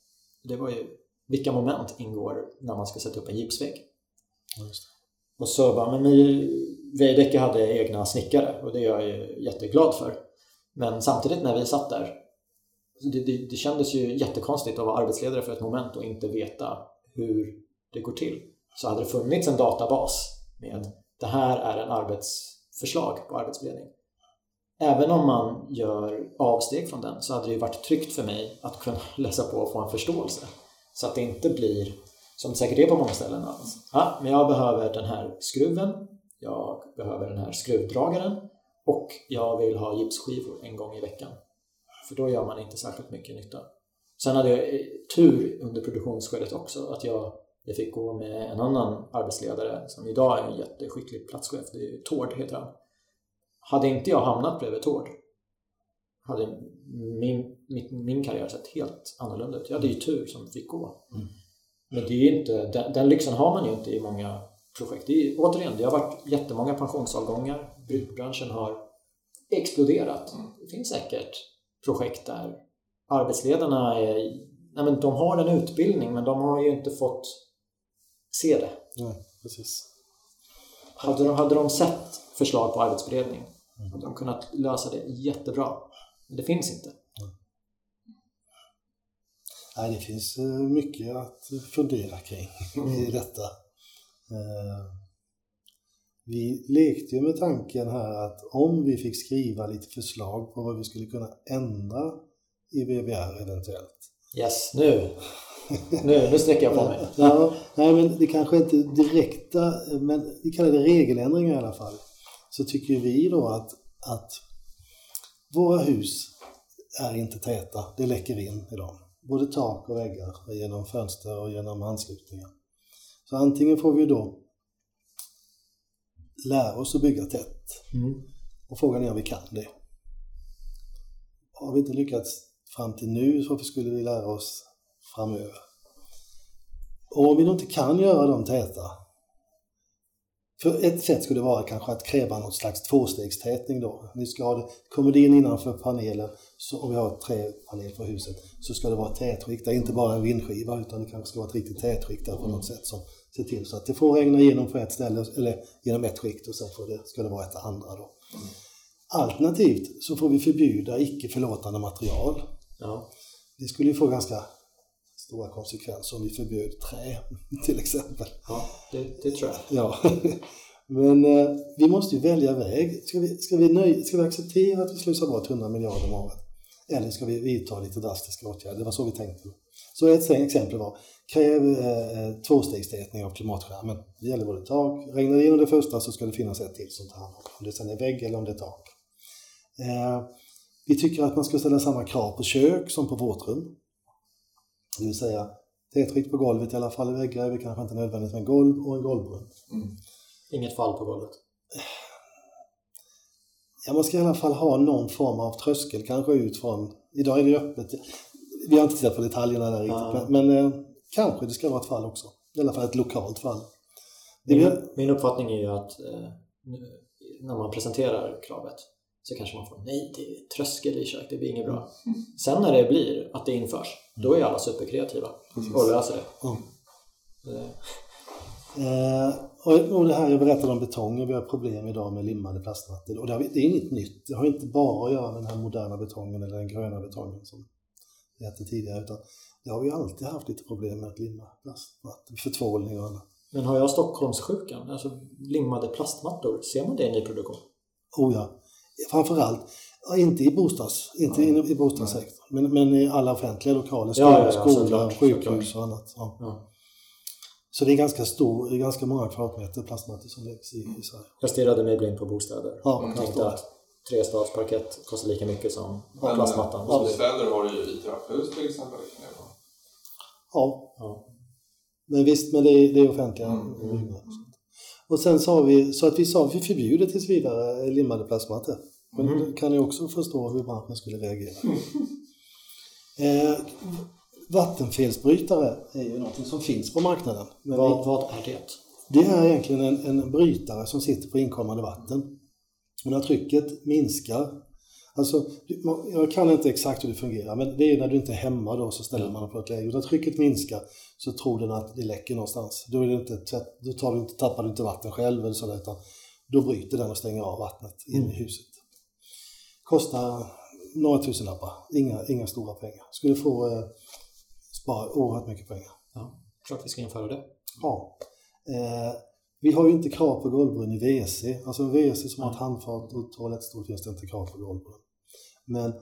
det var ju vilka moment ingår när man ska sätta upp en gipsvägg. Och så bara, men vi, Veidekke hade egna snickare och det är jag ju jätteglad för. Men samtidigt när vi satt där, det, det, det kändes ju jättekonstigt att vara arbetsledare för ett moment och inte veta hur det går till. Så hade det funnits en databas med det här är en arbetsförslag på arbetsledning. Även om man gör avsteg från den så hade det ju varit tryggt för mig att kunna läsa på och få en förståelse. Så att det inte blir, som det säkert är på många ställen, att ja, men jag behöver den här skruven, jag behöver den här skruvdragaren och jag vill ha gipsskivor en gång i veckan. För då gör man inte särskilt mycket nytta. Sen hade jag tur under produktionsskedet också att jag, jag fick gå med en annan arbetsledare som idag är en jätteskicklig platschef, det är Tord heter han. Hade inte jag hamnat bredvid Tord hade min, min, min karriär sett helt annorlunda ut. Jag hade ju tur som fick gå. Mm. Men det är inte, den, den lyxen har man ju inte i många projekt. Det är, återigen, det har varit jättemånga pensionsavgångar. Byggbranschen har exploderat. Det finns säkert projekt där arbetsledarna är, nej men de har en utbildning men de har ju inte fått se det. Nej, precis. Hade de, hade de sett förslag på arbetsberedning Att de kunnat lösa det jättebra. Men det finns inte. Nej, det finns eh, mycket att fundera kring i detta. Eh, Vi lekte ju med tanken här att om vi fick skriva lite förslag på vad vi skulle kunna ändra i VBR eventuellt. Yes, nu! Nu, nu sträcker jag på mig. Ja, nej, men det kanske inte direkta, men vi kallar det regeländringar i alla fall. Så tycker vi då att, att våra hus är inte täta, det läcker in i dem. Både tak och väggar, genom fönster och genom anslutningar. Så antingen får vi då lära oss att bygga tätt. Mm. Och frågan är om vi kan det. Har vi inte lyckats fram till nu, så varför skulle vi lära oss framöver? Och om vi då inte kan göra dem täta, för ett sätt skulle vara kanske att kräva något slags tvåstegstätning då. Ni ska ha det, kommer det in innanför panelen, så om vi har träpanel för huset, så ska det vara tätskikt, inte bara en vindskiva utan det kanske ska vara ett riktigt tätskikt där på något sätt som ser till så att det får regna igenom på ett ställe, eller genom ett skikt och sen får det, ska det vara ett andra då. Alternativt så får vi förbjuda icke förlåtande material. Ja. Det skulle ju få ganska stora konsekvenser om vi förbjöd trä till exempel. ja, det, det tror jag. Ja. Men eh, vi måste ju välja väg. Ska vi, ska, vi nöj, ska vi acceptera att vi slösar bort 100 miljarder om året? Eller ska vi vidta lite drastiska åtgärder? Det var så vi tänkte. Så ett exempel var, kräv eh, tvåstegstätning av klimatskärmen. Det gäller både tak, regnar det igenom det första så ska det finnas ett till som tar hand om det. Om det sen är vägg eller om det är tak. Eh, vi tycker att man ska ställa samma krav på kök som på våtrum. Det vill säga tätskikt på golvet i alla fall i väggar är vi kanske inte nödvändigt med golv och en golvbrunn. Inget fall på golvet. Ja, man ska i alla fall ha någon form av tröskel kanske ut från, idag är det öppet, vi har inte tittat på detaljerna där riktigt, men, men eh, kanske det ska vara ett fall också. I alla fall ett lokalt fall. Det Min, min uppfattning är ju att eh, när man presenterar kravet så kanske man får nej, det är tröskel i kök, det blir inget bra. Sen när det blir att det införs, då är alla superkreativa och löser det. ja. Eh, Eh, och, och det här jag berättade om betongen, vi har problem idag med limmade plastmattor. Och det, har vi, det är inget nytt, det har inte bara att göra med den här moderna betongen eller den gröna betongen som det hette tidigare, utan det har vi alltid haft lite problem med att limma plastmattor, förtvålning och annat. Men har jag Stockholmssjukan, alltså limmade plastmattor, ser man det i nyproduktion? Oh ja. Framförallt, ja, inte i bostads, inte i, i bostadssektorn, men, men i alla offentliga lokaler, skolor, Ja, ja, ja, skolor såklart, sjukhus och annat. Ja. Ja. Så det är ganska stor, det är ganska många kvadratmeter plastmattor som läggs i, i Sverige. Jag stirrade mig blind på bostäder. Ja, och tänkte att trestadsparkett kostar lika mycket som Men plastmattan. ja. bostäder har du ju i trapphus till exempel. Ja, Ja. men visst, men det är, det är offentliga Mm, byggnader. Och sen sa vi, så att vi sa vi förbjuder tills vidare limmade plastmattor. Men Mm. kan ni också förstå hur branschen skulle reagera. eh, vattenfelsbrytare är ju någonting som finns på marknaden. Men Vad, vad är det? Det är egentligen en, en brytare som sitter på inkommande vatten. Och när trycket minskar, alltså jag kan inte exakt hur det fungerar, men det är när du inte är hemma då så ställer man den på ett läge. Och när trycket minskar så tror den att det läcker någonstans. Då, är det inte, tvätt- då tar du inte, tappar du inte vatten själv eller sådär, utan då bryter den och stänger av vattnet in Mm. i huset. Kostar några tusenlappar, inga, inga stora pengar. Skulle få eh, spara oerhört mycket pengar. Ja, klart vi ska införa det. Ja. Eh, vi har ju inte krav på golvbrunn i WC. Alltså en WC som har ett handfat och toalettstol finns det inte krav på golvbrunn. Men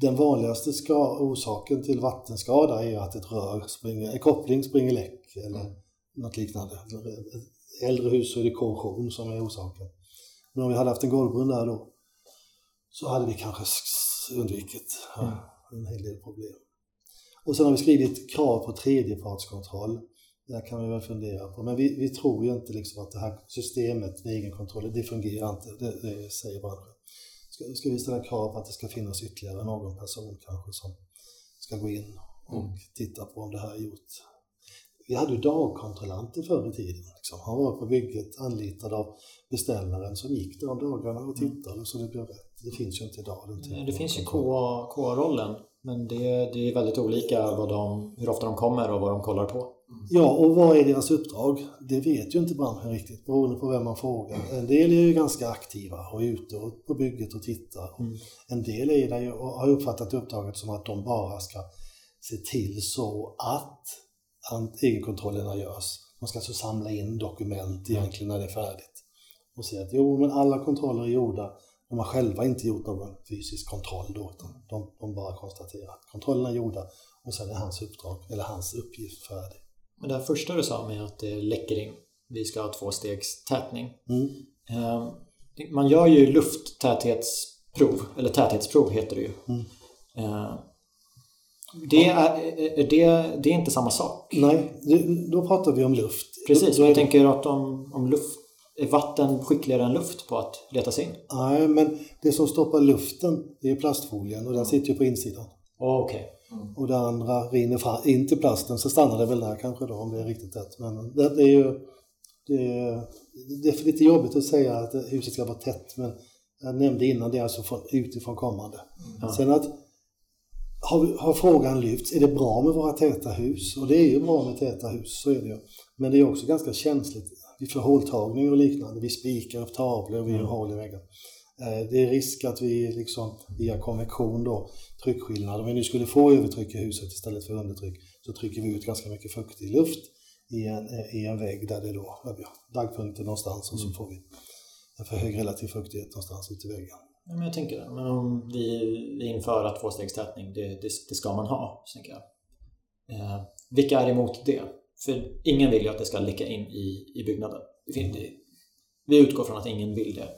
den vanligaste ska, orsaken till vattenskada är att ett rör springer, en koppling springer läck eller något liknande. Ett Äldre hus så är det korrosion som är orsaken. Men om vi hade haft en golvbrunn där då så hade vi kanske undvikit Mm. en hel del problem. Och sen har vi skrivit krav på tredjepartskontroll. Det kan vi väl fundera på. Men vi, vi tror ju inte liksom att det här systemet med egenkontroll, det fungerar inte. Det, det säger branschen. Ska, ska vi ställa krav på att det ska finnas ytterligare någon person kanske som ska gå in och Mm. titta på om det här är gjort. Vi hade ju dagkontrollanter förr i tiden. Liksom. Han var på bygget anlitad av beställaren som gick de dagarna och tittade så det blev rätt. Det finns ju inte idag. Den typen Mm. Det finns ju. KA KA-rollen Men det, det är väldigt olika vad de, hur ofta de kommer och vad de kollar på. Ja, och vad är deras uppdrag? Det vet ju inte branschen riktigt beroende på vem man frågar. En del är ju ganska aktiva och är ute på bygget och tittar. Mm. En del är där och har uppfattat uppdraget som att de bara ska se till så att egenkontrollerna görs. De ska alltså samla in dokument egentligen när det är färdigt. Och se att jo, men alla kontroller är gjorda. De har själva inte gjort någon fysisk kontroll då, utan de, de bara konstaterar att kontrollerna är gjorda och sen är hans uppdrag, eller hans uppgift färdig. Men det här första du sa med att det läcker in, vi ska ha tvåstegstätning. Mm. Eh, Man gör ju lufttäthetsprov, eller täthetsprov heter det ju. Mm. Eh, Det är, det, det är inte samma sak. Nej, då pratar vi om luft. Precis, är jag tänker att om, om luft, är vatten skickligare än luft på att leta sig in? Nej, men det som stoppar luften det är plastfolien och den sitter ju på insidan. Oh, Okej. Och det andra rinner fram, in till plasten så stannar det väl där kanske då om det är riktigt rätt. Men det, det är ju det är, det är för lite jobbigt att säga att huset ska vara tätt men jag nämnde innan det är alltså från, utifrån kommande. Ja. Sen att har, har frågan lyfts, är det bra med våra täta hus? Och det är ju bra med täta hus, så är det ju. Men det är också ganska känsligt vid förhåltagning och liknande. Vi spikar upp tavlor och vi gör hål i väggen. Eh, Det är risk att vi liksom via konvektion då, tryckskillnad, om vi nu skulle få övertryck i huset istället för undertryck, så trycker vi ut ganska mycket fuktig luft i en, i en vägg där det då, har dagpunkter någonstans och så får vi en för hög relativ fuktighet någonstans ute i väggen. Ja, men jag tänker det. Men om vi, inför att tvåstegstätning, det, det, det ska man ha, så tänker jag. Eh, vilka är emot det? För ingen vill ju att det ska läcka in i, i byggnaden. Det finns, det, vi utgår från att ingen vill det.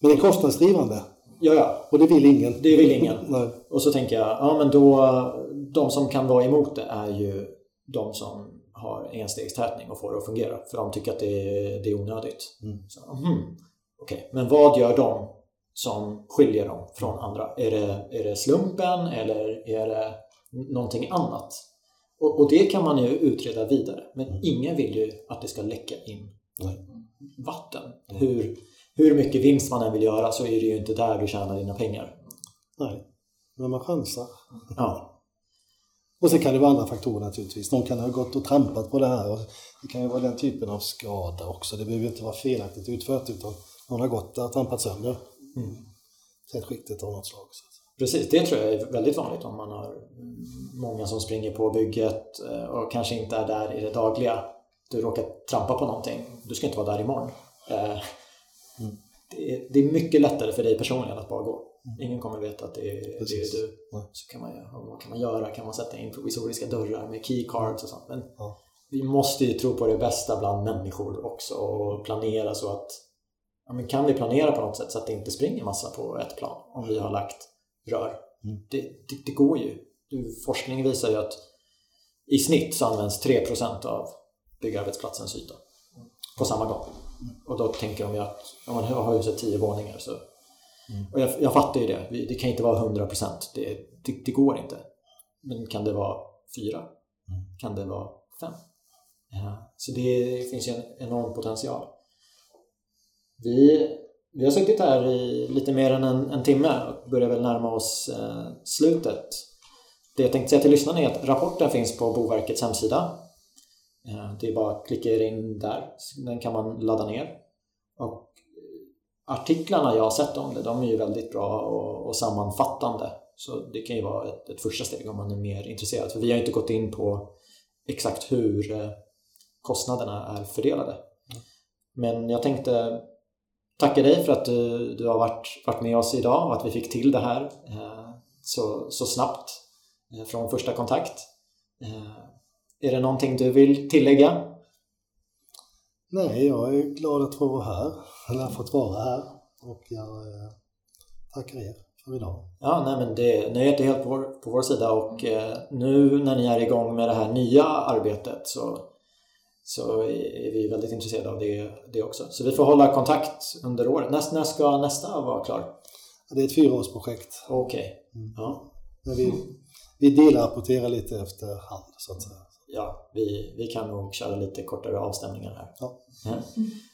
Men det är kostnadsdrivande Ja, ja, och det vill ingen. det vill ingen. Nej. Och så tänker jag, ja men då, de som kan vara emot det är ju de som har enstegstätning och får det att fungera. För de tycker att det är, det är onödigt. Mm. Så, mhm, Okej, men vad gör de som skiljer dem från andra? Är det, är det slumpen eller är det någonting annat? Och, och det kan man ju utreda vidare. Men ingen vill ju att det ska läcka in Nej. vatten. Hur, hur mycket vinst man än vill göra så är det ju inte där du tjänar dina pengar. Nej, men man chansar. Ja, Och sen kan det vara andra faktorer naturligtvis. Någon kan ha gått och trampat på det här. Och det kan ju vara den typen av skada också. Det behöver inte vara felaktigt utfört utan någon har gått och trampat sönder Mm. tätskiktet av något slag. Precis, det tror jag är väldigt vanligt om man har många som springer på bygget eh, och kanske inte är där i det dagliga. Du råkar trampa på någonting, du ska inte vara där imorgon. Mm. Det är, det är mycket lättare för dig personligen att bara gå. Ingen kommer veta att det är, det är du. Nej. Så kan man, vad kan man göra? Kan man sätta in provisoriska dörrar med keycards och sånt? Men Ja. vi måste ju tro på det bästa bland människor också och planera så att ja, men kan vi planera på något sätt så att det inte springer massa på ett plan om vi har lagt rör? Mm. Det, det, det går ju. Forskning visar ju att i snitt så används 3% av byggarbetsplatsens yta på samma gång. Och då tänker de ju att om man har huset 10 våningar så och jag, jag fattar ju det. Det kan inte vara 100%. Det, det, det går inte. Men kan det vara 4? Kan det vara 5? Ja, så det finns ju en enorm potential. Vi, vi har suttit här i lite mer än en, en timme och börjar väl närma oss eh, slutet. Det jag tänkte säga till lyssnarna är att rapporten finns på Boverkets hemsida. Eh, det är bara att klicka in där. Den kan man ladda ner. Och artiklarna jag har sett om det, de är ju väldigt bra och, och sammanfattande. Så det kan ju vara ett, ett första steg om man är mer intresserad. För vi har inte gått in på exakt hur eh, kostnaderna är fördelade. Men jag tänkte tacka dig för att du, du har varit, varit med oss idag och att vi fick till det här eh, så, så snabbt eh, från första kontakt. Är det någonting du vill tillägga? Nej, jag är glad att få vara här. Eller ha fått vara här. Och jag eh, tackar er för idag. Ja, nej men det, nöjet är helt på vår, på vår sida och eh, nu när ni är igång med det här nya arbetet så, så är vi väldigt intresserade av det, det också. Så vi får hålla kontakt under året. När, när ska nästa vara klar? Det är ett fyraårsprojekt. Okej. Ja. Men vi, vi delrapporterar lite efter hand så att säga. Ja, vi, vi kan nog köra lite kortare avstämningar här. Ja.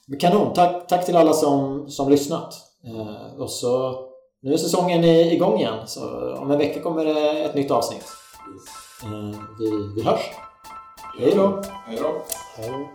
Men Kanon! Tack, tack till alla som, som lyssnat. Eh, och så Nu är säsongen igång igen så om en vecka kommer det ett nytt avsnitt. Eh, vi, vi hörs! Hej då! Hej då! Hej då.